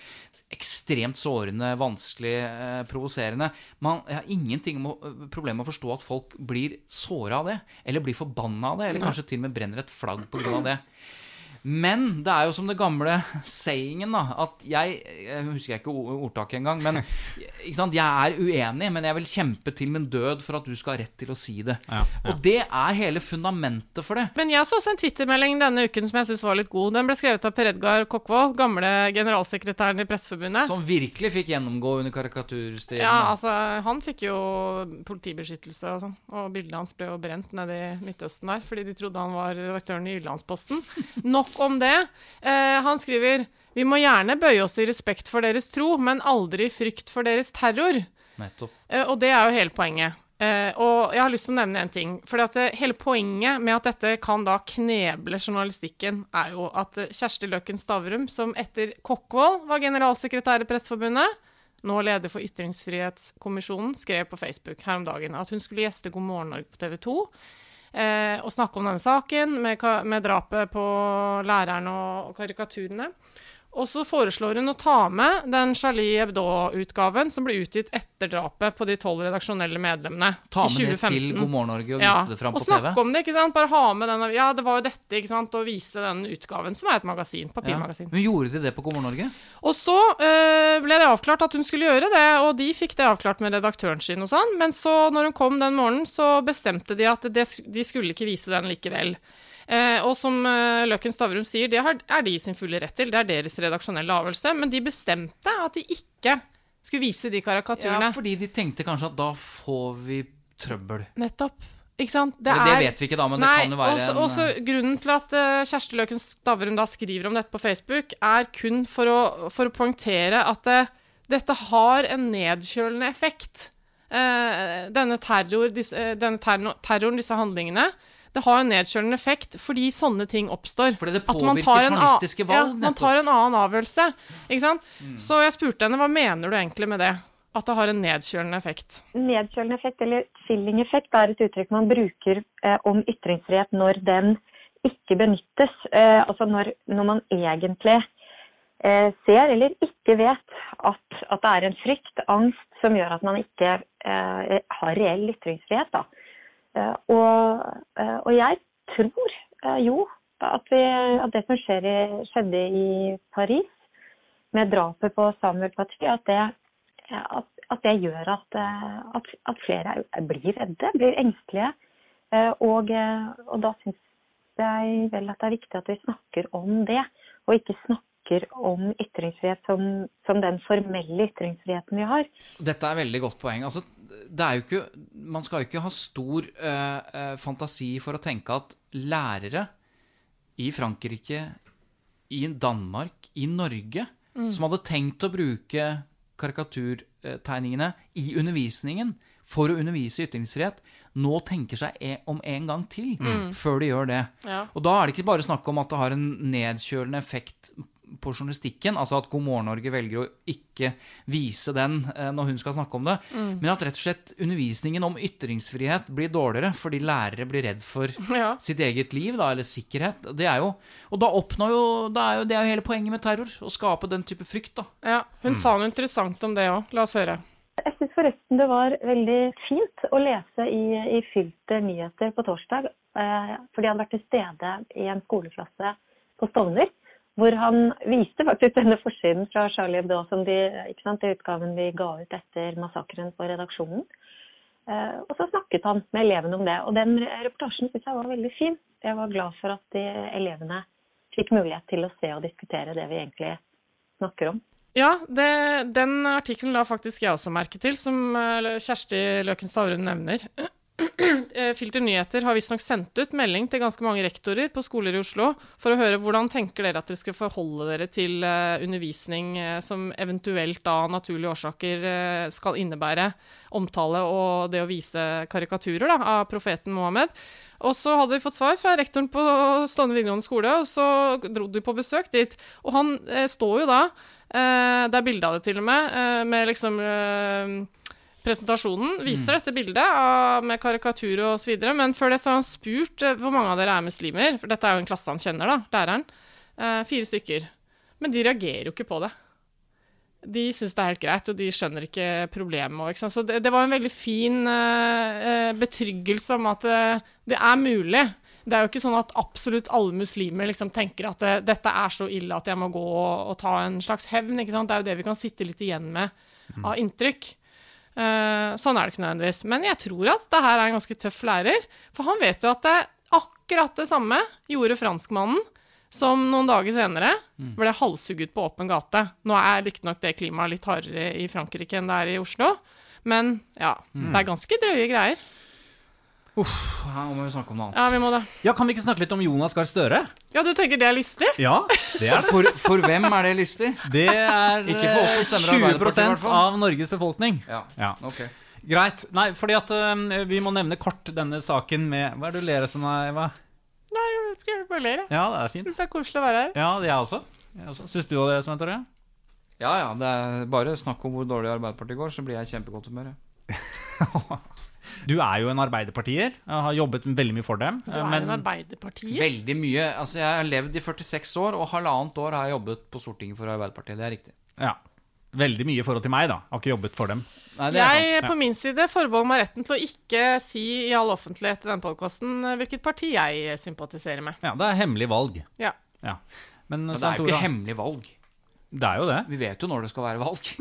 ekstremt sårende, vanskelig, eh, provoserende. Man Jeg har ingenting med, problem med å forstå at folk blir såra av det, eller blir forbanna av det, eller kanskje til og med brenner et flagg av det. Men det er jo som det gamle sayingen, da, at jeg Jeg husker ikke o- ordtaket engang, men ikke sant, jeg er uenig, men jeg vil kjempe til min død for at du skal ha rett til å si det. Ja, ja. Og det er hele fundamentet for det. Men jeg så også en twittermelding denne uken som jeg syns var litt god. Den ble skrevet av Per Edgar Kokkvold, gamle generalsekretæren i Presseforbundet. Som virkelig fikk gjennomgå under karikaturstriden. Ja, altså, han fikk jo politibeskyttelse og sånn, og bildet hans ble jo brent nede i Midtøsten der, fordi de trodde han var redaktøren i Jyllandsposten. Nok om det. Eh, han skriver vi må gjerne bøye oss i respekt for deres tro, men aldri i frykt for deres terror. Nettopp. Eh, og det er jo hele poenget. Eh, og jeg har lyst til å nevne en ting. For hele poenget med at dette kan da kneble journalistikken, er jo at eh, Kjersti Løkken Stavrum, som etter Kokkvold var generalsekretær i Presseforbundet, nå leder for Ytringsfrihetskommisjonen, skrev på Facebook her om dagen at hun skulle gjeste God morgen Norge på TV 2. Eh, og snakke om denne saken med, med drapet på læreren og karikaturene. Og så foreslår hun å ta med den Charlie Hebdo-utgaven som ble utgitt etter drapet på de tolv redaksjonelle medlemmene Ta i med det til God morgen Norge og Ja, vise det fram og snakke TV. om det, ikke sant? Bare ha med den Ja, det var jo dette, ikke sant? Og vise den utgaven, som er et magasin. Ja. Papirmagasin. Men gjorde de det på God morgen Norge? Og så øh, ble det avklart at hun skulle gjøre det, og de fikk det avklart med redaktøren sin og sånn, men så, når hun kom den morgenen, så bestemte de at det, de skulle ikke vise den likevel. Eh, og som øh, Løkken Stavrum sier, det har, er de i sin fulle rett til, det er deres redaksjonelle avgjørelse, men de bestemte at de ikke skulle vise de karikaturene. Ja, fordi de tenkte kanskje at da får vi trøbbel. Nettopp. Ikke sant? Det, det vet vi ikke da, men det kan jo være også, en eh, også Grunnen til at uh, Kjersti Løken Stavrum da skriver om dette på Facebook, er kun for å, for å poengtere at uh, dette har en nedkjølende effekt. Uh, denne, terror, disse, eh, denne terroren, disse handlingene, det har en nedkjølende effekt fordi sånne ting oppstår. Fordi det påvirker journalistiske valg, Ja, man tar en annen avgjørelse. Ikke sant? Så jeg spurte henne hva mener du egentlig med det? At det har en nedkjølende effekt. Nedkjølende effekt, eller chilling-effekt, er et uttrykk man bruker eh, om ytringsfrihet når den ikke benyttes. Eh, altså når, når man egentlig eh, ser eller ikke vet at, at det er en frykt, angst, som gjør at man ikke eh, har reell ytringsfrihet. Da. Eh, og, eh, og jeg tror eh, jo at, vi, at det som i, skjedde i Paris, med drapet på Samuel Paty, at det at, at det gjør at, at, flere er- blir redde, blir engstelige. Og, og da syns jeg vel at det er viktig at vi snakker om det, og ikke snakker om ytringsfrihet som, som den formelle ytringsfriheten vi har. Dette er veldig godt poeng. Altså, det er jo ikke, man skal jo ikke ha stor eh, eh, fantasi for å tenke at lærere i Frankrike, i Danmark, i Norge, som hadde tenkt å bruke karikaturtegningene i undervisningen for å undervise i ytringsfrihet, nå tenker seg e om en gang til før de gjør det. Ja. Og da er det ikke bare snakk om at det har en nedkjølende effekt på journalistikken, altså at God morgen Norge velger å ikke vise den eh, når hun skal snakke om det, men at rett og slett undervisningen om ytringsfrihet blir dårligere fordi lærere blir redd for Ja. sitt eget liv, da, eller sikkerhet. Det er jo, og da oppnår jo, det er jo Det er jo hele poenget med terror, å skape den type frykt, da. ja. Hun sa noe interessant om det òg. La oss høre. Jeg syns forresten det var veldig fint å lese i, i Fylte nyheter på torsdag. Eh, fordi hadde vært til stede i en skoleklasse på Stovner. Hvor han viste faktisk denne forsiden fra Charlie Hebdo, som de, ikke sant, den utgaven vi ga ut etter massakren på redaksjonen. Eh, og så snakket han med elevene om det. Og den reportasjen syns jeg var veldig fin. Jeg var glad for at de elevene fikk mulighet til å se og diskutere det vi egentlig snakker om. Ja, det, den artikkelen la faktisk jeg også merke til, som eh, Kjersti Løken Stavrun nevner. Eh, Filter Nyheter har visstnok sendt ut melding til ganske mange rektorer på skoler i Oslo for å høre hvordan tenker dere at dere skal forholde dere til eh, undervisning eh, som eventuelt av naturlige årsaker skal innebære omtale og det å vise karikaturer da, av profeten Mohammed. Og så hadde vi fått svar fra rektoren på Stående videregående skole, og så dro de på besøk dit. Og han står jo da, det er bilde av det til og med, med liksom presentasjonen. Viser dette bildet av, med karikatur og så videre. Men før det så har han spurt uh, hvor mange av dere er muslimer. For dette er jo en klasse han kjenner, da, læreren. Uh, fire stykker. Men de reagerer jo ikke på det. De syns det er helt greit, og de skjønner ikke problemet. Ikke? Så det, det var en veldig fin eh, betryggelse om at det er mulig. Det er jo ikke sånn at absolutt alle muslimer liksom tenker at dette er så ille at jeg må gå og, og ta en slags hevn. ikke sant? Det er jo det vi kan sitte litt igjen med av inntrykk. Eh, sånn er det ikke nødvendigvis. Men jeg tror at det her er en ganske tøff lærer. For han vet jo at det akkurat det samme gjorde franskmannen, som noen dager senere ble halshugget på åpen gate. Nå er riktignok det klimaet litt hardere i Frankrike enn det er i Oslo. Men ja, det er ganske drøye greier. Her må vi snakke om noe annet. Ja, vi må det. Ja, Kan vi ikke snakke litt om Jonas Gahr Støre? Ja, du tenker det er listig? Ja, det er det. For, for hvem er det lystig? Det er Ikke for oss som stemmer eh, Arbeiderpartiet, i 20 hvert fall. av Norges befolkning. Ja, Ja. ok. Greit. Nei, fordi at eh, vi må nevne kort denne saken med Hva er det du ler av som er, Eva? Nei, jeg vet ikke, jeg bare ler. jeg. Ja, det er fint. Syns det er koselig å være her. Ja, jeg også. Jeg også. Syns du det, Svein Tore? Ja ja, det er bare snakk om hvor dårlig Arbeiderpartiet går, så blir jeg i kjempegodt humør. jeg. Du er jo en arbeiderpartier. Jeg har jobbet veldig mye for dem. Du er men en arbeiderpartier? Veldig mye. Altså, jeg har levd i 46 år, og halvannet år har jeg jobbet på Stortinget for Arbeiderpartiet. Det er riktig. ja, veldig mye i forhold til meg, da. Har ikke jobbet for dem. Nei, det er Jeg sant. på min side forbeholder meg retten til å ikke si i all offentlighet i denne podkasten hvilket parti jeg sympatiserer med. Ja, det er hemmelig valg. Ja. Ja. Men, Men det er jo ikke hemmelig valg. Det er jo det. Vi vet jo når det skal være valg.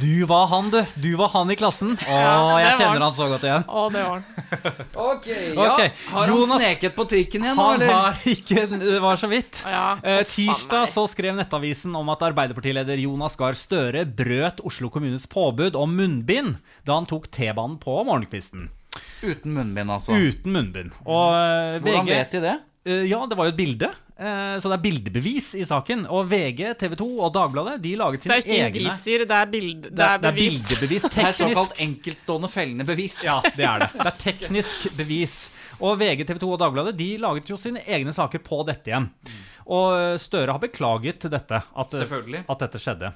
Du var han, du. Du var han i klassen. Å, Ja, jeg kjenner han. så godt igjen. Å, det var han. Ok, Ok, Har han Jonas- sneket på trikken igjen nå, Han har ikke Det var så vidt. Ja, Eh, tirsdag så skrev Nettavisen om at Arbeiderpartileder Jonas Gahr Støre brøt Oslo kommunes påbud om munnbind da han tok T-banen på morgenkvisten. Uten munnbind, altså. Uten munnbind. Og eh, Hvordan VG vet de det? Eh, Ja, det var jo et bilde. Eh, Så det er bildebevis i saken. Og VG, TV 2 og Dagbladet de laget sine egne Det er ikke egne indisier, det er, bild, det Det er, er bevis. bildebevis. Det er såkalt enkeltstående fellende bevis. Ja, det er det. Det er teknisk bevis. Og VG, TV 2 og Dagbladet de laget jo sine egne saker på dette igjen. Og Støre har beklaget dette, at, at dette skjedde.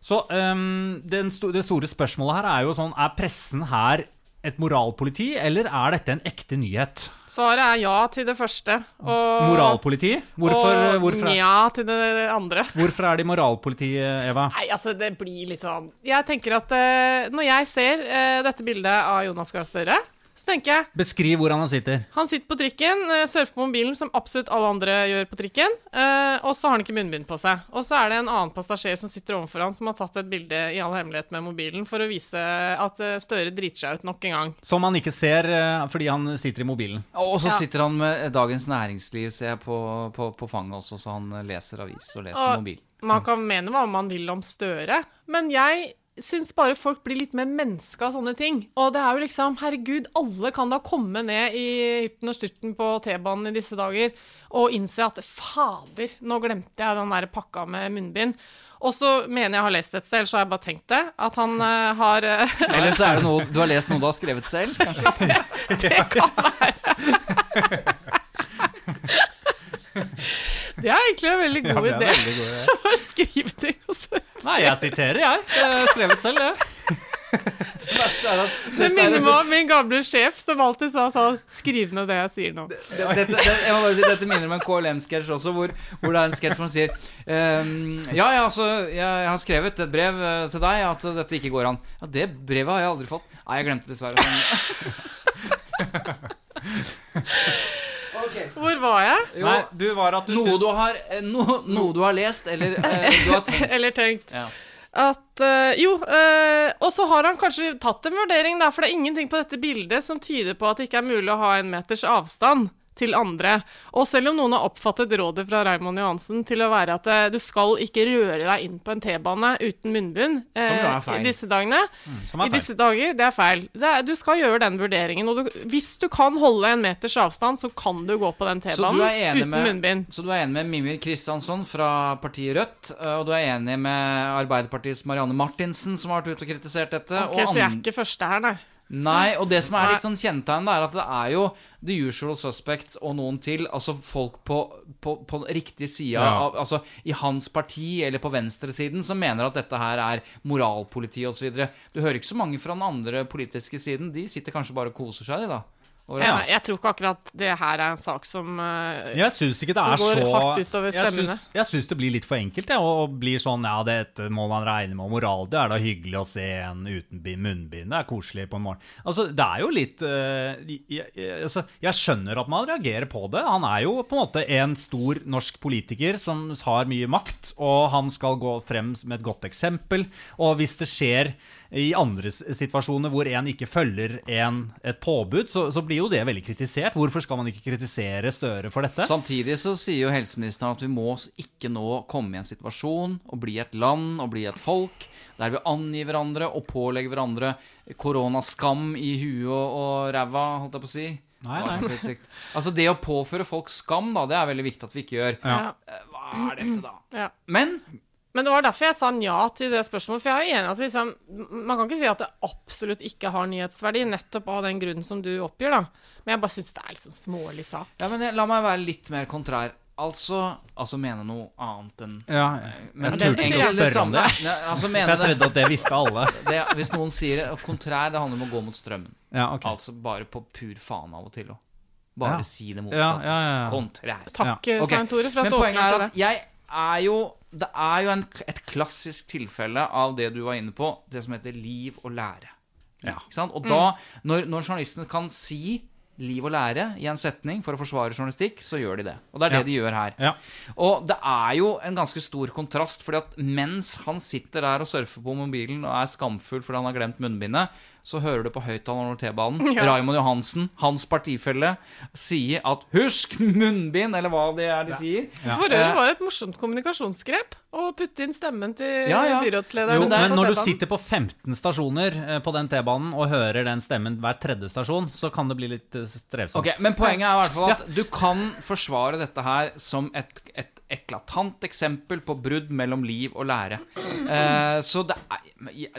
Så um, den sto, det store spørsmålet her er jo sånn Er pressen her et moralpoliti, eller er dette en ekte nyhet? Svaret er ja til det første. Og, Moralpoliti? Hvorfor, og hvorfor, er, ja til det andre. hvorfor er de moralpoliti, Eva? Nei, altså, det blir litt sånn Jeg tenker at eh, når jeg ser eh, dette bildet av Jonas Gahr Støre, så tenker jeg Beskriv hvordan han sitter. Han sitter på trikken, eh, surfer på mobilen som absolutt alle andre gjør på trikken, eh, og så har han ikke munnbind på seg. Og så er det en annen passasjer som sitter overfor han som har tatt et bilde i all hemmelighet med mobilen for å vise at eh, Støre driter seg ut nok en gang. Som han ikke ser fordi han sitter i mobilen. Og så Ja. sitter han med Dagens Næringsliv, ser jeg, på, på, på fanget også, så han leser avis og leser Og- mobil. Man kan mene hva man vil om Støre, men jeg syns bare folk blir litt mer menneske av sånne ting. Og det er jo liksom, herregud, alle kan da komme ned i hytten og styrten på T-banen i disse dager og innse at fader, nå glemte jeg den der pakka med munnbind. Og så mener jeg har lest et sted, ellers har jeg bare tenkt det, at han uh, har uh, Eller så er det noe du har lest noe du har skrevet selv, kanskje? Det kan være. Det er egentlig en veldig god det er idé. veldig god idé. Bare skrive ting og så Nei, jeg siterer, jeg. Jeg skrevet selv, det. Det verste er at Det minner meg om min gamle sjef som alltid sa sånn Skriv ned det jeg sier nå. dette, det, jeg må bare si, dette minner om en KLM-sketsj også, hvor, hvor det er en sketsj hvor han sier ehm, Ja, ja, altså, jeg har skrevet et brev eh, til deg at dette ikke går an. Ja, det brevet har jeg aldri fått. Nei, jeg glemte dessverre. Ok. Hvor var jeg? Jo, Nei, du var at du noe, syns du har, eh, no, noe du har lest, eller eh, du har tenkt. Eller tenkt. Ja. At øh, Jo, øh, og så har han kanskje tatt en vurdering, da, for det er ingenting på dette bildet som tyder på at det ikke er mulig å ha en meters avstand til andre. Og selv om noen har oppfattet rådet fra Raymond Johansen til å være at eh, du skal ikke røre deg inn på en T-bane uten munnbind eh, i disse dagene er I disse dager, det er feil. Det er, du skal gjøre den vurderingen. Og du, hvis du kan holde en meters avstand, så kan du gå på den T-banen uten med- munnbind. Så du er enig med Mimir Kristiansson fra partiet Rødt, eh, og du er enig med Arbeiderpartiets Marianne Martinsen, som har vært ute og kritisert dette. Ok, og Så jeg er ikke første her, nei. Nei, og det som er litt sånn kjennetegn, er at det er jo the usual suspects og noen til, altså folk på, på, på riktig side Ja. av Altså i hans parti eller på venstresiden som mener at dette her er moralpoliti osv. Du hører ikke så mange fra den andre politiske siden. De sitter kanskje bare og koser seg, de, da. Over Jeg, tror ikke akkurat det her er en sak som eh, Som går så hardt utover stemmene. Jeg syns det blir litt for enkelt, jeg, og blir sånn Ja, dette må man regne med. Moral, det er da hyggelig å se en uten munnbind. Det er koselig på en morgen. Altså, det er jo litt uh, jeg, jeg, altså, jeg skjønner at man reagerer på det. Han er jo på en måte en stor norsk politiker som har mye makt, og han skal gå frem med et godt eksempel. Og hvis det skjer i andre situasjoner hvor en ikke følger en, et påbud, så, så blir jo det veldig kritisert. Hvorfor skal man ikke kritisere Støre for dette? Samtidig så sier jo helseministeren at vi må ikke nå komme i en situasjon og bli et land og bli et folk der vi angir hverandre og pålegger hverandre koronaskam i huet og, og ræva, holdt jeg på å si. Nei, nei. Altså Det å påføre folk skam, da, det er veldig viktig at vi ikke gjør. Ja. Eh, Hva er dette, da? ja. Men Men det var derfor jeg sa ja til det spørsmålet. For jeg er jo enig at liksom, man kan ikke si at det absolutt ikke har nyhetsverdi, nettopp av den grunnen som du oppgir, da. Men jeg bare syns det er litt sånn smålig sak. Ja, men jeg- la meg være litt mer kontrær. Altså, altså mene noe annet enn Ja, men jeg det turte betyr ikke å spørre om det. Ja, altså jeg trodde at det visste alle. det Hvis noen sier det, kontrær, det handler om å gå mot strømmen. Ja, ok. Altså bare på pur faen av og til Og Bare Ja. si det motsatte. ja, ja, ja. Kontrær. Takk, Svein Tore, for Men at du poenget er åpnet at det. jeg er jo Det er jo en, et klassisk tilfelle av det du var inne på, det som heter liv og lære. Ja. Ikke sant? Og da, når, når journalisten kan si liv og lære i en setning for å forsvare journalistikk, så gjør de det. Og det er det Ja. de gjør her. Ja. Og det er jo en ganske stor kontrast, fordi at mens han sitter der og surfer på mobilen og er skamfull fordi han har glemt munnbindet, så hører du på høyttaleren over T-banen Ja. Raymond Johansen, hans partifelle, sier at 'husk munnbind', eller hva det er de sier. For øvrig var det et morsomt kommunikasjonsgrep å putte inn stemmen til Ja, ja. byrådslederen. Jo, men når du sitter på 15 stasjoner eh, på den T-banen og hører den stemmen hver tredje stasjon, så kan det bli litt eh, strevsomt. Ok, Men poenget er i hvert fall at du kan forsvare dette her som et, et eklatant eksempel på brudd mellom liv og lære. Eh, så det er,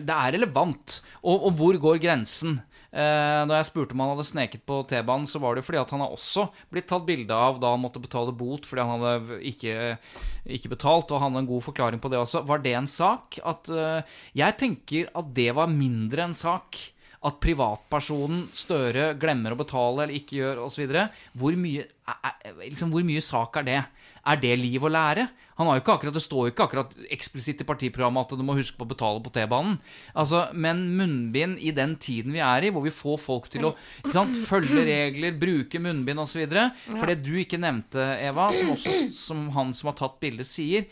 det er relevant. Og, og hvor går grensen? Eh, når jeg spurte om han hadde sneket på T-banen, så var det fordi at han har også blitt tatt bilde av da han måtte betale bot fordi han hadde ikke, ikke betalt, og han hadde en god forklaring på det også. Var det en sak? At, eh, jeg tenker at det var mindre en sak at privatpersonen Støre glemmer å betale eller ikke gjør osv. Hvor, mye- liksom, hvor mye sak er det? Er det liv å lære? Han har jo ikke akkurat, Det står jo ikke akkurat eksplisitt i partiprogrammet at du må huske på å betale på T-banen. Altså, men munnbind i den tiden vi er i, hvor vi får folk til å sant, følge regler, bruke munnbind osv. For det du ikke nevnte, Eva, som også som han som har tatt bildet, sier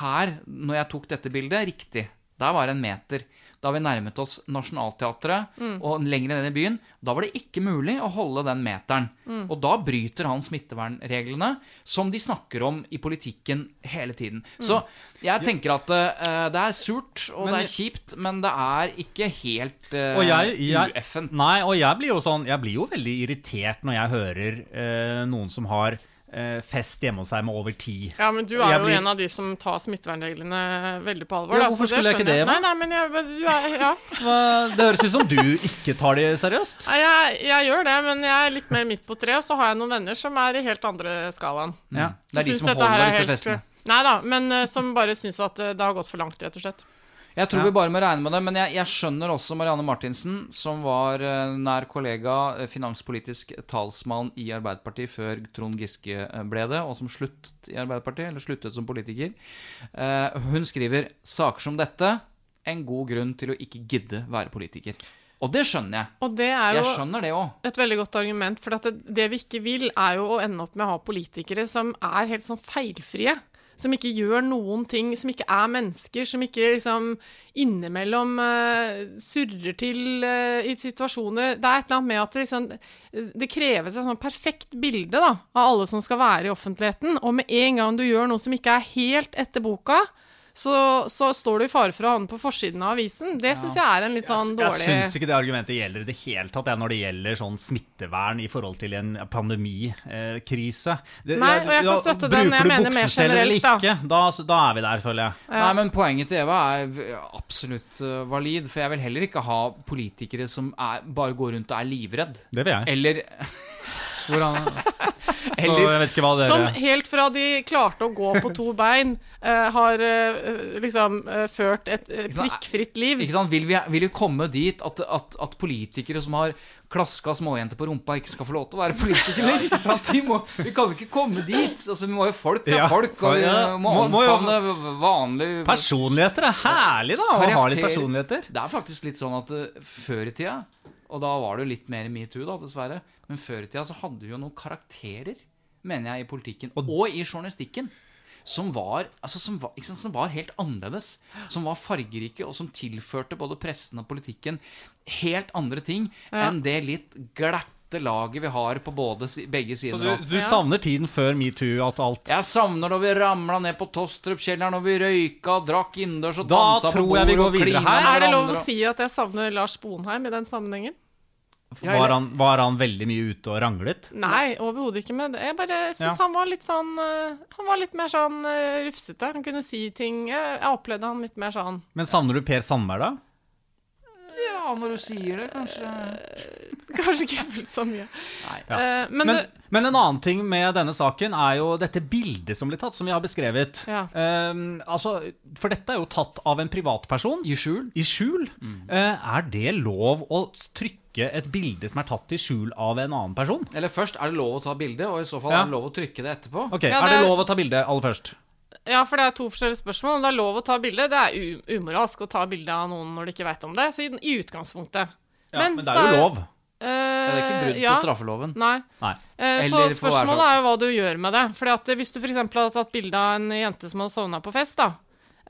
Her, når jeg tok dette bildet, riktig, der var det en meter. Da vi nærmet oss Nationaltheatret og lenger ned i byen, da var det ikke mulig å holde den meteren. Og da bryter han smittevernreglene, som de snakker om i politikken hele tiden. Så jeg tenker at uh, det er surt, og Men det er kjipt, men det er ikke helt uh, jeg, jeg, ueffent. nei, og jeg blir jo sånn Jeg blir jo veldig irritert når jeg hører uh, noen som har fest hjemme hos seg med over ti. Ja, men du er Jeg jo blir- en av de som tar smittevernreglene veldig på alvor. Ja, da, hvorfor skulle jeg ikke det, da? Nei, nei, men jeg, du er, ja. Det høres ut som du ikke tar de seriøst. Nei, jeg, jeg gjør det, men jeg er litt mer midt på treet, og så har jeg noen venner som er i helt andre skalaen. Ja. Det er de som holder er disse helt- festene. Nei da, men eh, som bare syns at eh, det har gått for langt, rett og slett. Jeg tror Ja. vi bare må regne med det, men jeg, jeg skjønner også Marianne Martinsen, som var eh, nær kollega, eh, finanspolitisk talsmann i Arbeiderpartiet før Trond Giske eh, ble det, og som sluttet i Arbeiderpartiet, eller sluttet som politiker. Hun skriver saker som dette en god grunn til å ikke gidde være politiker. Og det skjønner jeg. Og det er jo det et veldig godt argument, for det, det vi ikke vil, er jo å ende opp med å ha politikere som er helt sånn feilfrie. Som ikke gjør noen ting, som ikke er mennesker, som ikke liksom innimellom uh, surrer til uh, i situasjoner. Det er et eller annet med at det, liksom, det kreves et sånn perfekt bilde da, av alle som skal være i offentligheten. Og med en gang du gjør noe som ikke er helt etter boka, så, så står du i fare for å havne på forsiden av avisen. Det syns jeg er en litt sånn dårlig Jeg syns ikke det argumentet gjelder i det hele tatt, jeg, når det gjelder sånn smittevern i forhold til en pandemikrise. Nei, og jeg kan ja, støtte den. Jeg mener mer generelt, da. ikke, da, da er vi der, føler jeg. Nei, men poenget til Eva er absolutt eh, valid, for jeg vil heller ikke ha politikere som er, bare går rundt og er livredd. Det vil jeg. Eller, Hvordan, så jeg vet ikke hva dere Som helt fra de klarte å gå på to bein, uh, har uh, liksom uh, ført et uh, prikkfritt liv. Ikke sant? Vil, vi, vil vi komme dit at, at, at politikere som har klaska småjenter på rumpa, ikke skal få lov til å være politikere? Ja. De må, vi kan jo ikke komme dit. Altså, vi må jo folk er Ja, folk, og vi må Må- må omfavne vanlige Personligheter er herlig, da, å ha litt personligheter. Det er faktisk litt sånn at uh, før i tida, og da var det jo litt mer metoo, da, dessverre, men før i tida så hadde vi jo noen karakterer, mener jeg, i politikken og, i journalistikken. Som var, altså, som, var, ikke sant, som var helt annerledes. Som var fargerike, og som tilførte både pressen og politikken helt andre ting enn det litt glatte laget vi har på både, begge begge Så sider. du, du savner tiden før metoo, at alt Jeg savner når vi ramla ned på Tostrup-kjelleren, og vi røyka, drakk innendørs og Da dansa på tror jeg vi bord går og klina Er det lov å si at jeg savner Lars Bonheim i den sammenhengen? Var, han, var han veldig mye ute og ranglet? Nei, overhodet ikke. Men jeg bare syns Ja. han var litt sånn eh, Han var litt mer sånn eh, rufsete. Han kunne si ting Jeg, opplevde han litt mer sånn Men savner du Per Sandberg, da? Ja, når du sier det, kanskje Kanskje ikke så mye. Nei. ja. men, Men, du, men en annen ting med denne saken er jo dette bildet som blir tatt, som vi har beskrevet. Ja. Um, altså, for dette er jo tatt av en privatperson. I skjul? I skjul. Eh, er det lov å trykke et bilde som er tatt i skjul av en annen person? Eller først, er det lov å ta bilde, og i så fall Ja. er det lov å trykke det etterpå? Ok, Ja, Er det det- lov å ta bilde aller først? ja, for det er to forskjellige spørsmål. Det er lov å ta bilde. Det er umoralsk å ta bilde av noen når du ikke veit om det. Så i, i utgangspunktet. Ja, men, det så er jo lov. Uh, Det er ikke brudd ja, på straffeloven. Nei. Nei. Uh, Så spørsmålet er jo hva du gjør med det. Fordi at Hvis du f.eks. hadde tatt bilde av en jente som hadde sovna på fest, da,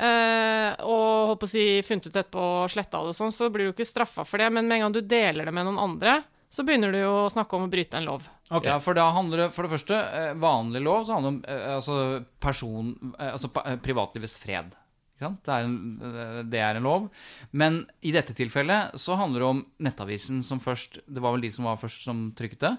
eh, og holdt på å si funnet ut etterpå og sletta det og sånn, så blir du ikke straffa for det. Men med en gang du deler det med noen andre, så begynner du jo å snakke om å bryte en lov. Ok. Ja, for da handler det for det første eh, vanlig lov, så handler det om eh, altså person Altså privatlivets fred. Ikke sant? Det er, en, det er en lov. Men i dette tilfellet så handler det om Nettavisen som først Det var vel de som var først som trykket det.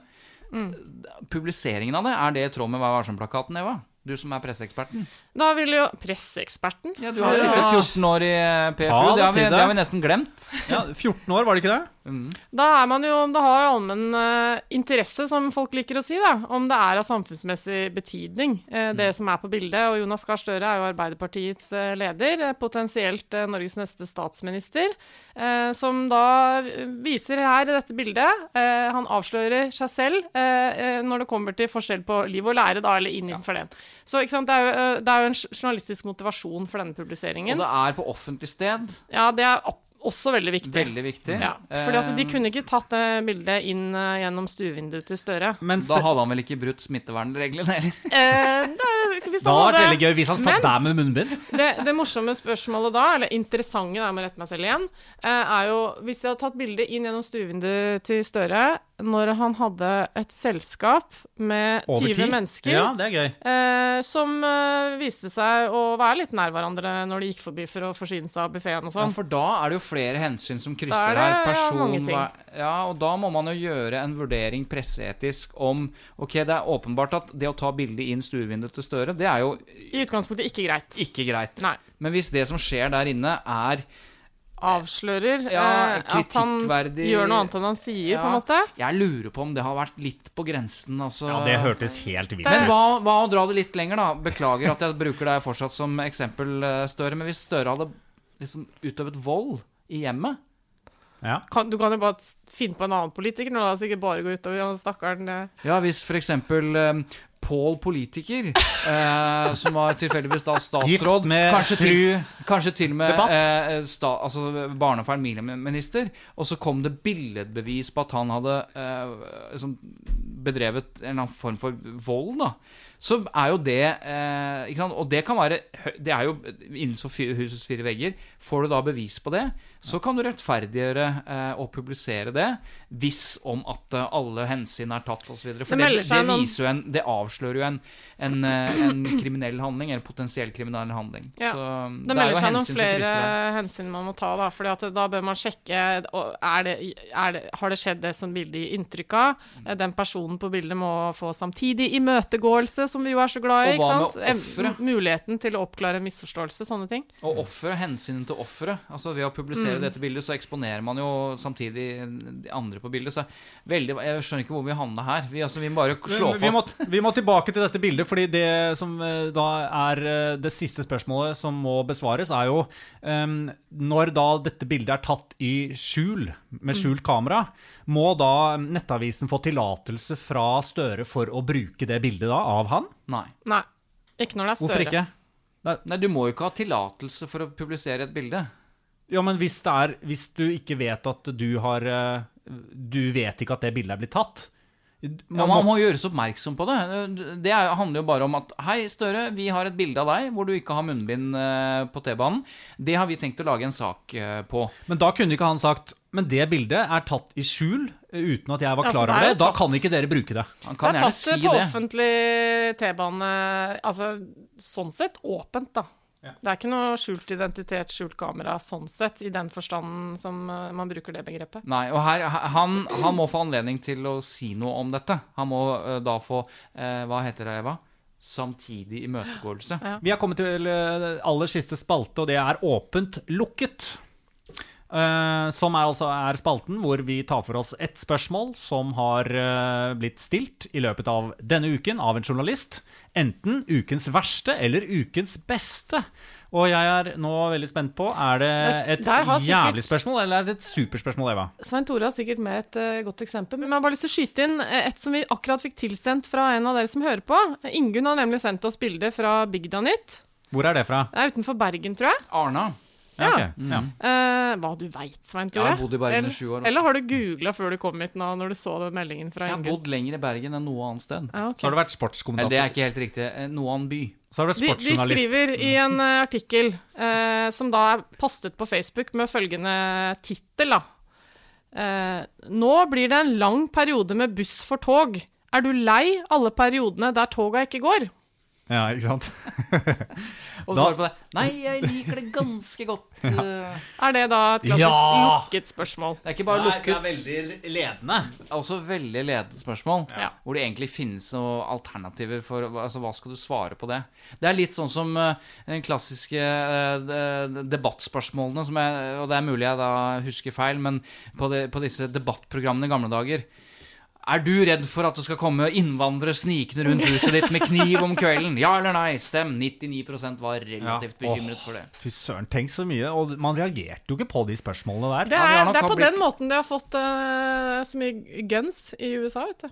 Publiseringen av det, er det i tråd med Vær varsom-plakaten, Eva? Du som er presseeksperten. Da vil jo Presseeksperten Ja, du har sittet 14 år i PFU. Det har, vi, det har vi nesten glemt. Ja, 14 år, var det ikke det? Da er man jo om det har allmenn eh, interesse, som folk liker å si, da. Om det er av samfunnsmessig betydning, eh, det som er på bildet. Og Jonas Gahr Støre er jo Arbeiderpartiets eh, leder, eh, potensielt eh, Norges neste statsminister. eh, som da viser her i dette bildet Han avslører seg selv når det kommer til forskjell på liv og lære, da, eller innenfor den. Så sant, det er, jo, det er jo en journalistisk motivasjon for denne publiseringen. Og det er på offentlig sted. Ja, det er opp- også veldig viktig. Veldig viktig. Ja, fordi at de Eh, kunne ikke tatt det bildet inn eh, gjennom stuevinduet til Støre. Men Da hadde han vel ikke brutt smittevernreglene heller? Eh, det, hvis da hadde veldig gøy hvis han satt Men- der med munnbind. det, det morsomme spørsmålet da, eller interessante, da, jeg må rette meg selv igjen, eh, er jo hvis de hadde tatt bildet inn gjennom stuevinduet til Støre, når han hadde et selskap med 20 mennesker Ja, det er gøy. eh, som viste seg å være litt nær hverandre når de gikk forbi for å forsyne seg av buffeen og Ja, sånn. for da er det jo flere hensyn som krysser er det, her. ja, Person, ting. ja, og da må man jo gjøre en vurdering presseetisk om Ok, det er åpenbart at det å ta bilde inn stuevinduet til Støre, det er jo I utgangspunktet ikke greit. ikke greit. Nei. Men hvis det som skjer der inne, er Avslører Ja, eh, at han gjør noe annet enn han sier, på en måte. Jeg lurer på om det har vært litt på grensen, altså. Ja, det hørtes helt vilt Men ut. hva, hva å dra det litt lenger, da? Beklager at jeg bruker deg fortsatt som eksempel, eh, Støre. Men hvis Støre hadde liksom utøvet vold i hjemmet Ja. Kan, du kan jo bare finne på en annen politiker nå, da, så ikke bare gå utover han stakkaren. eh. Ja, hvis eksempel um, Pål politiker, eh, som var tilfeldigvis da statsråd med kanskje til, kanskje til og med Debatt. eh, sta, altså barne- og familieminister, og så kom det billedbevis på at han hadde eh, liksom bedrevet en eller annen form for vold, da. Så er jo det eh, ikke sant? Og det kan være Det er jo innenfor husets fire vegger. Får du da bevis på det, så kan du rettferdiggjøre eh, og publisere det hvis om at eh, alle hensyn er tatt osv. For Det det, det, viser jo en Det avslører jo en, en, eh, en kriminell handling, eller potensiell kriminell handling. Ja. Så det, Det er melder seg noen flere hensyn man må ta, da. Fordi da bør man sjekke er det, er det, Har det skjedd det som bildet gir inntrykk av? Mm. Eh, Den personen på bildet må få samtidig imøtegåelse, som vi jo er så glad i. Og hva med offeret? Muligheten til å oppklare en misforståelse, sånne ting. Og offeret, hensynet til offeret. Altså ved å publisere Mm. dette bildet, så eksponerer man jo samtidig de andre på bildet. Så veldig, jeg skjønner ikke hvor vi havna her. Vi, altså, vi må bare slå Vi må, vi må tilbake til dette bildet, fordi det som eh, da er eh, det siste spørsmålet som må besvares, er jo um, Når da dette bildet er tatt i skjul, med Mm. skjult kamera, må da Nettavisen få tillatelse fra Støre for å bruke det bildet da av han? Nei. Nei. Ikke når det er Støre. Hvorfor ikke? Nei, du må jo ikke ha tillatelse for å publisere et bilde. Ja, men hvis, det er, hvis du ikke vet at du har eh, Du vet ikke at det bildet er blitt tatt Ja, man man må, gjøres oppmerksom på det. Det er- handler jo bare om at Hei, Støre, vi har et bilde av deg hvor du ikke har munnbind eh, på T-banen. Det har vi tenkt å lage en sak eh, på. Men da kunne ikke han sagt Men det bildet er tatt i skjul uten at jeg var klar det er over det. Da kan ikke dere bruke det. Han Det er tatt si på det. offentlig T-bane Altså sånn sett åpent, da. Ja. Det er ikke noe skjult identitet, skjult kamera, sånn sett, i den forstanden som eh, man bruker det begrepet. Nei, og her, han, han må få anledning til å si noe om dette. Han må eh, da få eh, Hva heter det, Eva? Samtidig imøtegåelse. Ja. Vi har kommet til aller siste spalte, og det er Åpent lukket. Eh, som er altså er spalten hvor vi tar for oss ett spørsmål som har uh, blitt stilt i løpet av denne uken av en journalist. Enten ukens verste eller ukens beste. Og jeg er nå veldig spent på Er det et sikkert- jævlig spørsmål eller er det et superspørsmål, Eva? Svein Tore har sikkert med et uh, godt eksempel. Men jeg har bare lyst til å skyte inn et som vi akkurat fikk tilsendt fra en av dere som hører på. Ingunn har nemlig sendt oss bilde fra Bygda Nytt. Hvor er det fra? Det er utenfor Bergen, tror jeg. Arna. Ja, Okay. Mm. Eh, hva du veit, Svein Jeg har bodd i Bergen i eller, sju år. eller har du googla før du kom hit nå, når du så den meldingen fra Jeg har bodd lenger i Bergen enn noe annet sted. Ja, okay. Så har du vært Eller sportskommentator. det er ikke helt riktig. Eh, Noe annen by. Så har du vært De, de skriver i en uh, artikkel uh, som da er postet på Facebook med følgende tittel, da. Eh, nå blir det en lang periode med buss for tog. Er du lei alle periodene der toga ikke går? Ja, ikke sant? Og svarer på det Nei, jeg liker det ganske godt. ja. Er det da et klassisk Ja! lukket spørsmål? Det er ikke bare lukket. Det er veldig ledende. Det er også veldig ledende spørsmål. Ja. Hvor det egentlig finnes noen alternativer for altså, Hva skal du svare på det? Det er litt sånn som eh, den klassiske eh, de- debattspørsmålene, som jeg, og det er mulig jeg da husker feil, men på, de, på disse debattprogrammene i gamle dager er du redd for at det skal komme innvandrere snikende rundt huset ditt med kniv om kvelden? Ja eller nei? Stem. 99% var relativt Ja. bekymret for det. Fy søren, tenk så mye. Og man reagerte jo ikke på de spørsmålene der. Det er, det er på blitt- den måten de har fått uh, så mye guns i USA, vet du.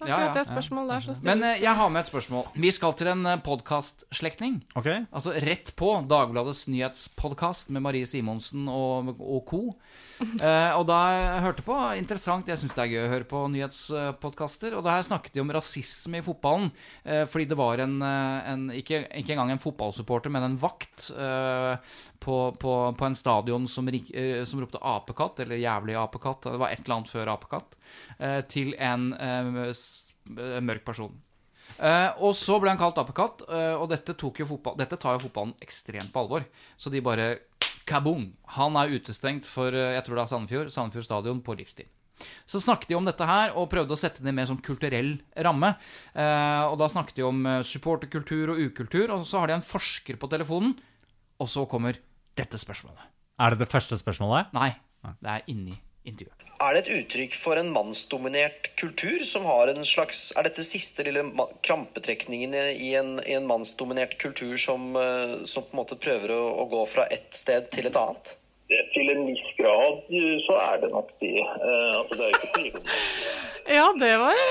Akkurat ja, det spørsmålet der som Men eh, jeg har med et spørsmål. Vi skal til en podkastslektning. Okay. Altså rett på Dagbladets nyhetspodkast med Marie Simonsen og, og co. Eh, og da jeg hørte på Interessant, jeg syns det er gøy å høre på nyhetspodkaster. Og da her snakket de om rasisme i fotballen. Eh, fordi det var en, eh, en ikke, ikke engang en fotballsupporter, men en vakt eh, på, på, på en stadion som, eh, som ropte 'apekatt', eller 'jævlig apekatt', det var et eller annet før 'apekatt', eh, til en eh, eh, mørk person. Uh, og så ble han kalt apekatt, uh, og dette, fotball, dette tar jo fotballen ekstremt på alvor. Så de bare kaboom! Han er utestengt for uh, jeg tror det er Sandefjord, Sandefjord stadion på livstid. Så snakket de om dette her og prøvde å sette det i mer sånn kulturell ramme. Eh, og da snakket de om eh, supporterkultur og ukultur, og så har de en forsker på telefonen. Og så kommer dette spørsmålet. Er det det første spørsmålet? Nei, det er inni intervjuet. Er det et uttrykk for en mannsdominert kultur som har en slags Er dette siste lille krampetrekningen i en, i en mannsdominert kultur som, eh, som på en måte prøver å, å gå fra ett sted til et annet? Til en viss grad eh, så er det nok det. Eh, altså, det er jo ikke tvil om det. Ja, det var,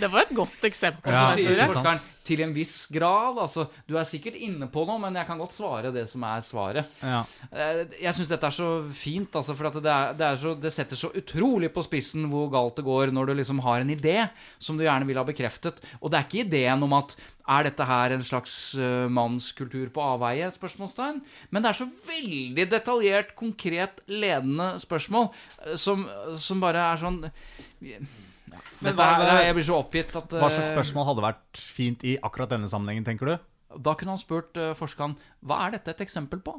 det var et godt eksempel. Ja, sier forskeren til en viss grad. Altså, du er sikkert inne på noe, men jeg kan godt svare det som er svaret. Ja. Eh, Jeg syns dette er så fint, altså, for at det, er, det, er så, det setter så utrolig på spissen hvor galt det går når du liksom har en idé som du gjerne vil ha bekreftet. Og det er ikke ideen om at er dette her en slags uh, mannskultur på avveie? Et spørsmålstegn. Men det er så veldig detaljert, konkret, ledende spørsmål eh, som, som bare er sånn Dette hva- er, jeg blir så oppgitt at Hva slags eh, spørsmål hadde vært fint i akkurat denne sammenhengen, tenker du? Da kunne han spurt uh, forskeren hva er dette et eksempel på?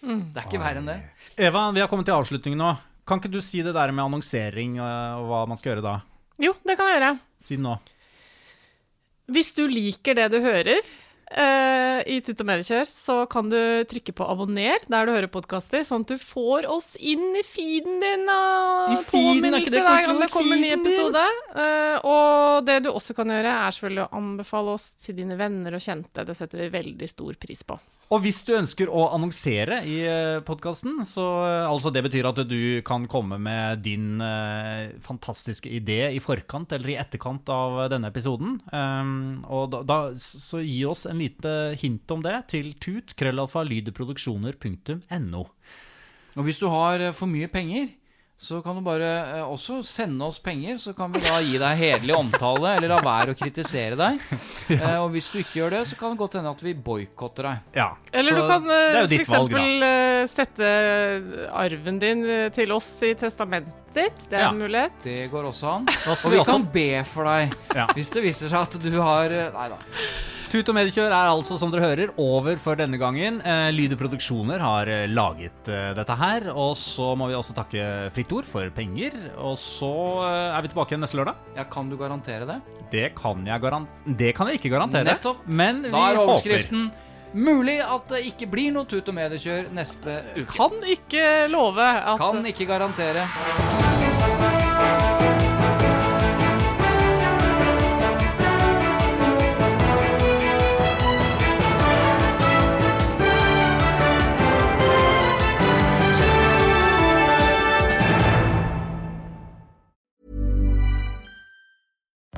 today. Det er ikke verre enn det. Eva, vi har kommet til avslutningen nå. Kan ikke du si det der med annonsering eh, og hva man skal gjøre da? Jo, det kan jeg gjøre. Si det nå. Hvis du liker det du hører uh, i Tut og Mediekjør, så kan du trykke på abonner der du hører podkaster, sånn at du får oss inn i feeden din og påminnelse hver gang det kommer en ny episode. Uh, og det du også kan gjøre, er selvfølgelig å anbefale oss til dine venner og kjente. Det setter vi veldig stor pris på. Og hvis du ønsker å annonsere i podkasten, så eh, altså det betyr at du kan komme med din eh, fantastiske idé i forkant eller i etterkant av denne episoden. Um, og da, da så gi oss en lite hint om det til tut Og hvis du har eh, for mye penger, så kan du bare eh, også sende oss penger, så kan vi da gi deg hederlig omtale, eller la være å kritisere deg. Eh, og hvis du ikke gjør det, så kan det godt hende at vi boikotter deg. Ja, Eller så du kan uh, da. f.eks. Sette arven din eh, til oss i testamentet ditt. Det er Ja. en mulighet. Det går også an. Og vi vi også- kan be for deg Ja. hvis det viser seg at du har eh, Nei da. Tut og mediekjør er altså, som dere hører, over for denne gangen. Eh, Lyde Produksjoner har eh, laget eh, dette her. Og så må vi også takke Fritt Ord for penger. Og så eh, er vi tilbake igjen neste lørdag. Ja, kan du garantere det? Det kan jeg, garan det kan jeg ikke garantere. Nettopp. Men vi Da er håper. overskriften Mulig at det ikke blir noe tut og mediekjør neste uke. Kan ikke love at Kan ikke garantere.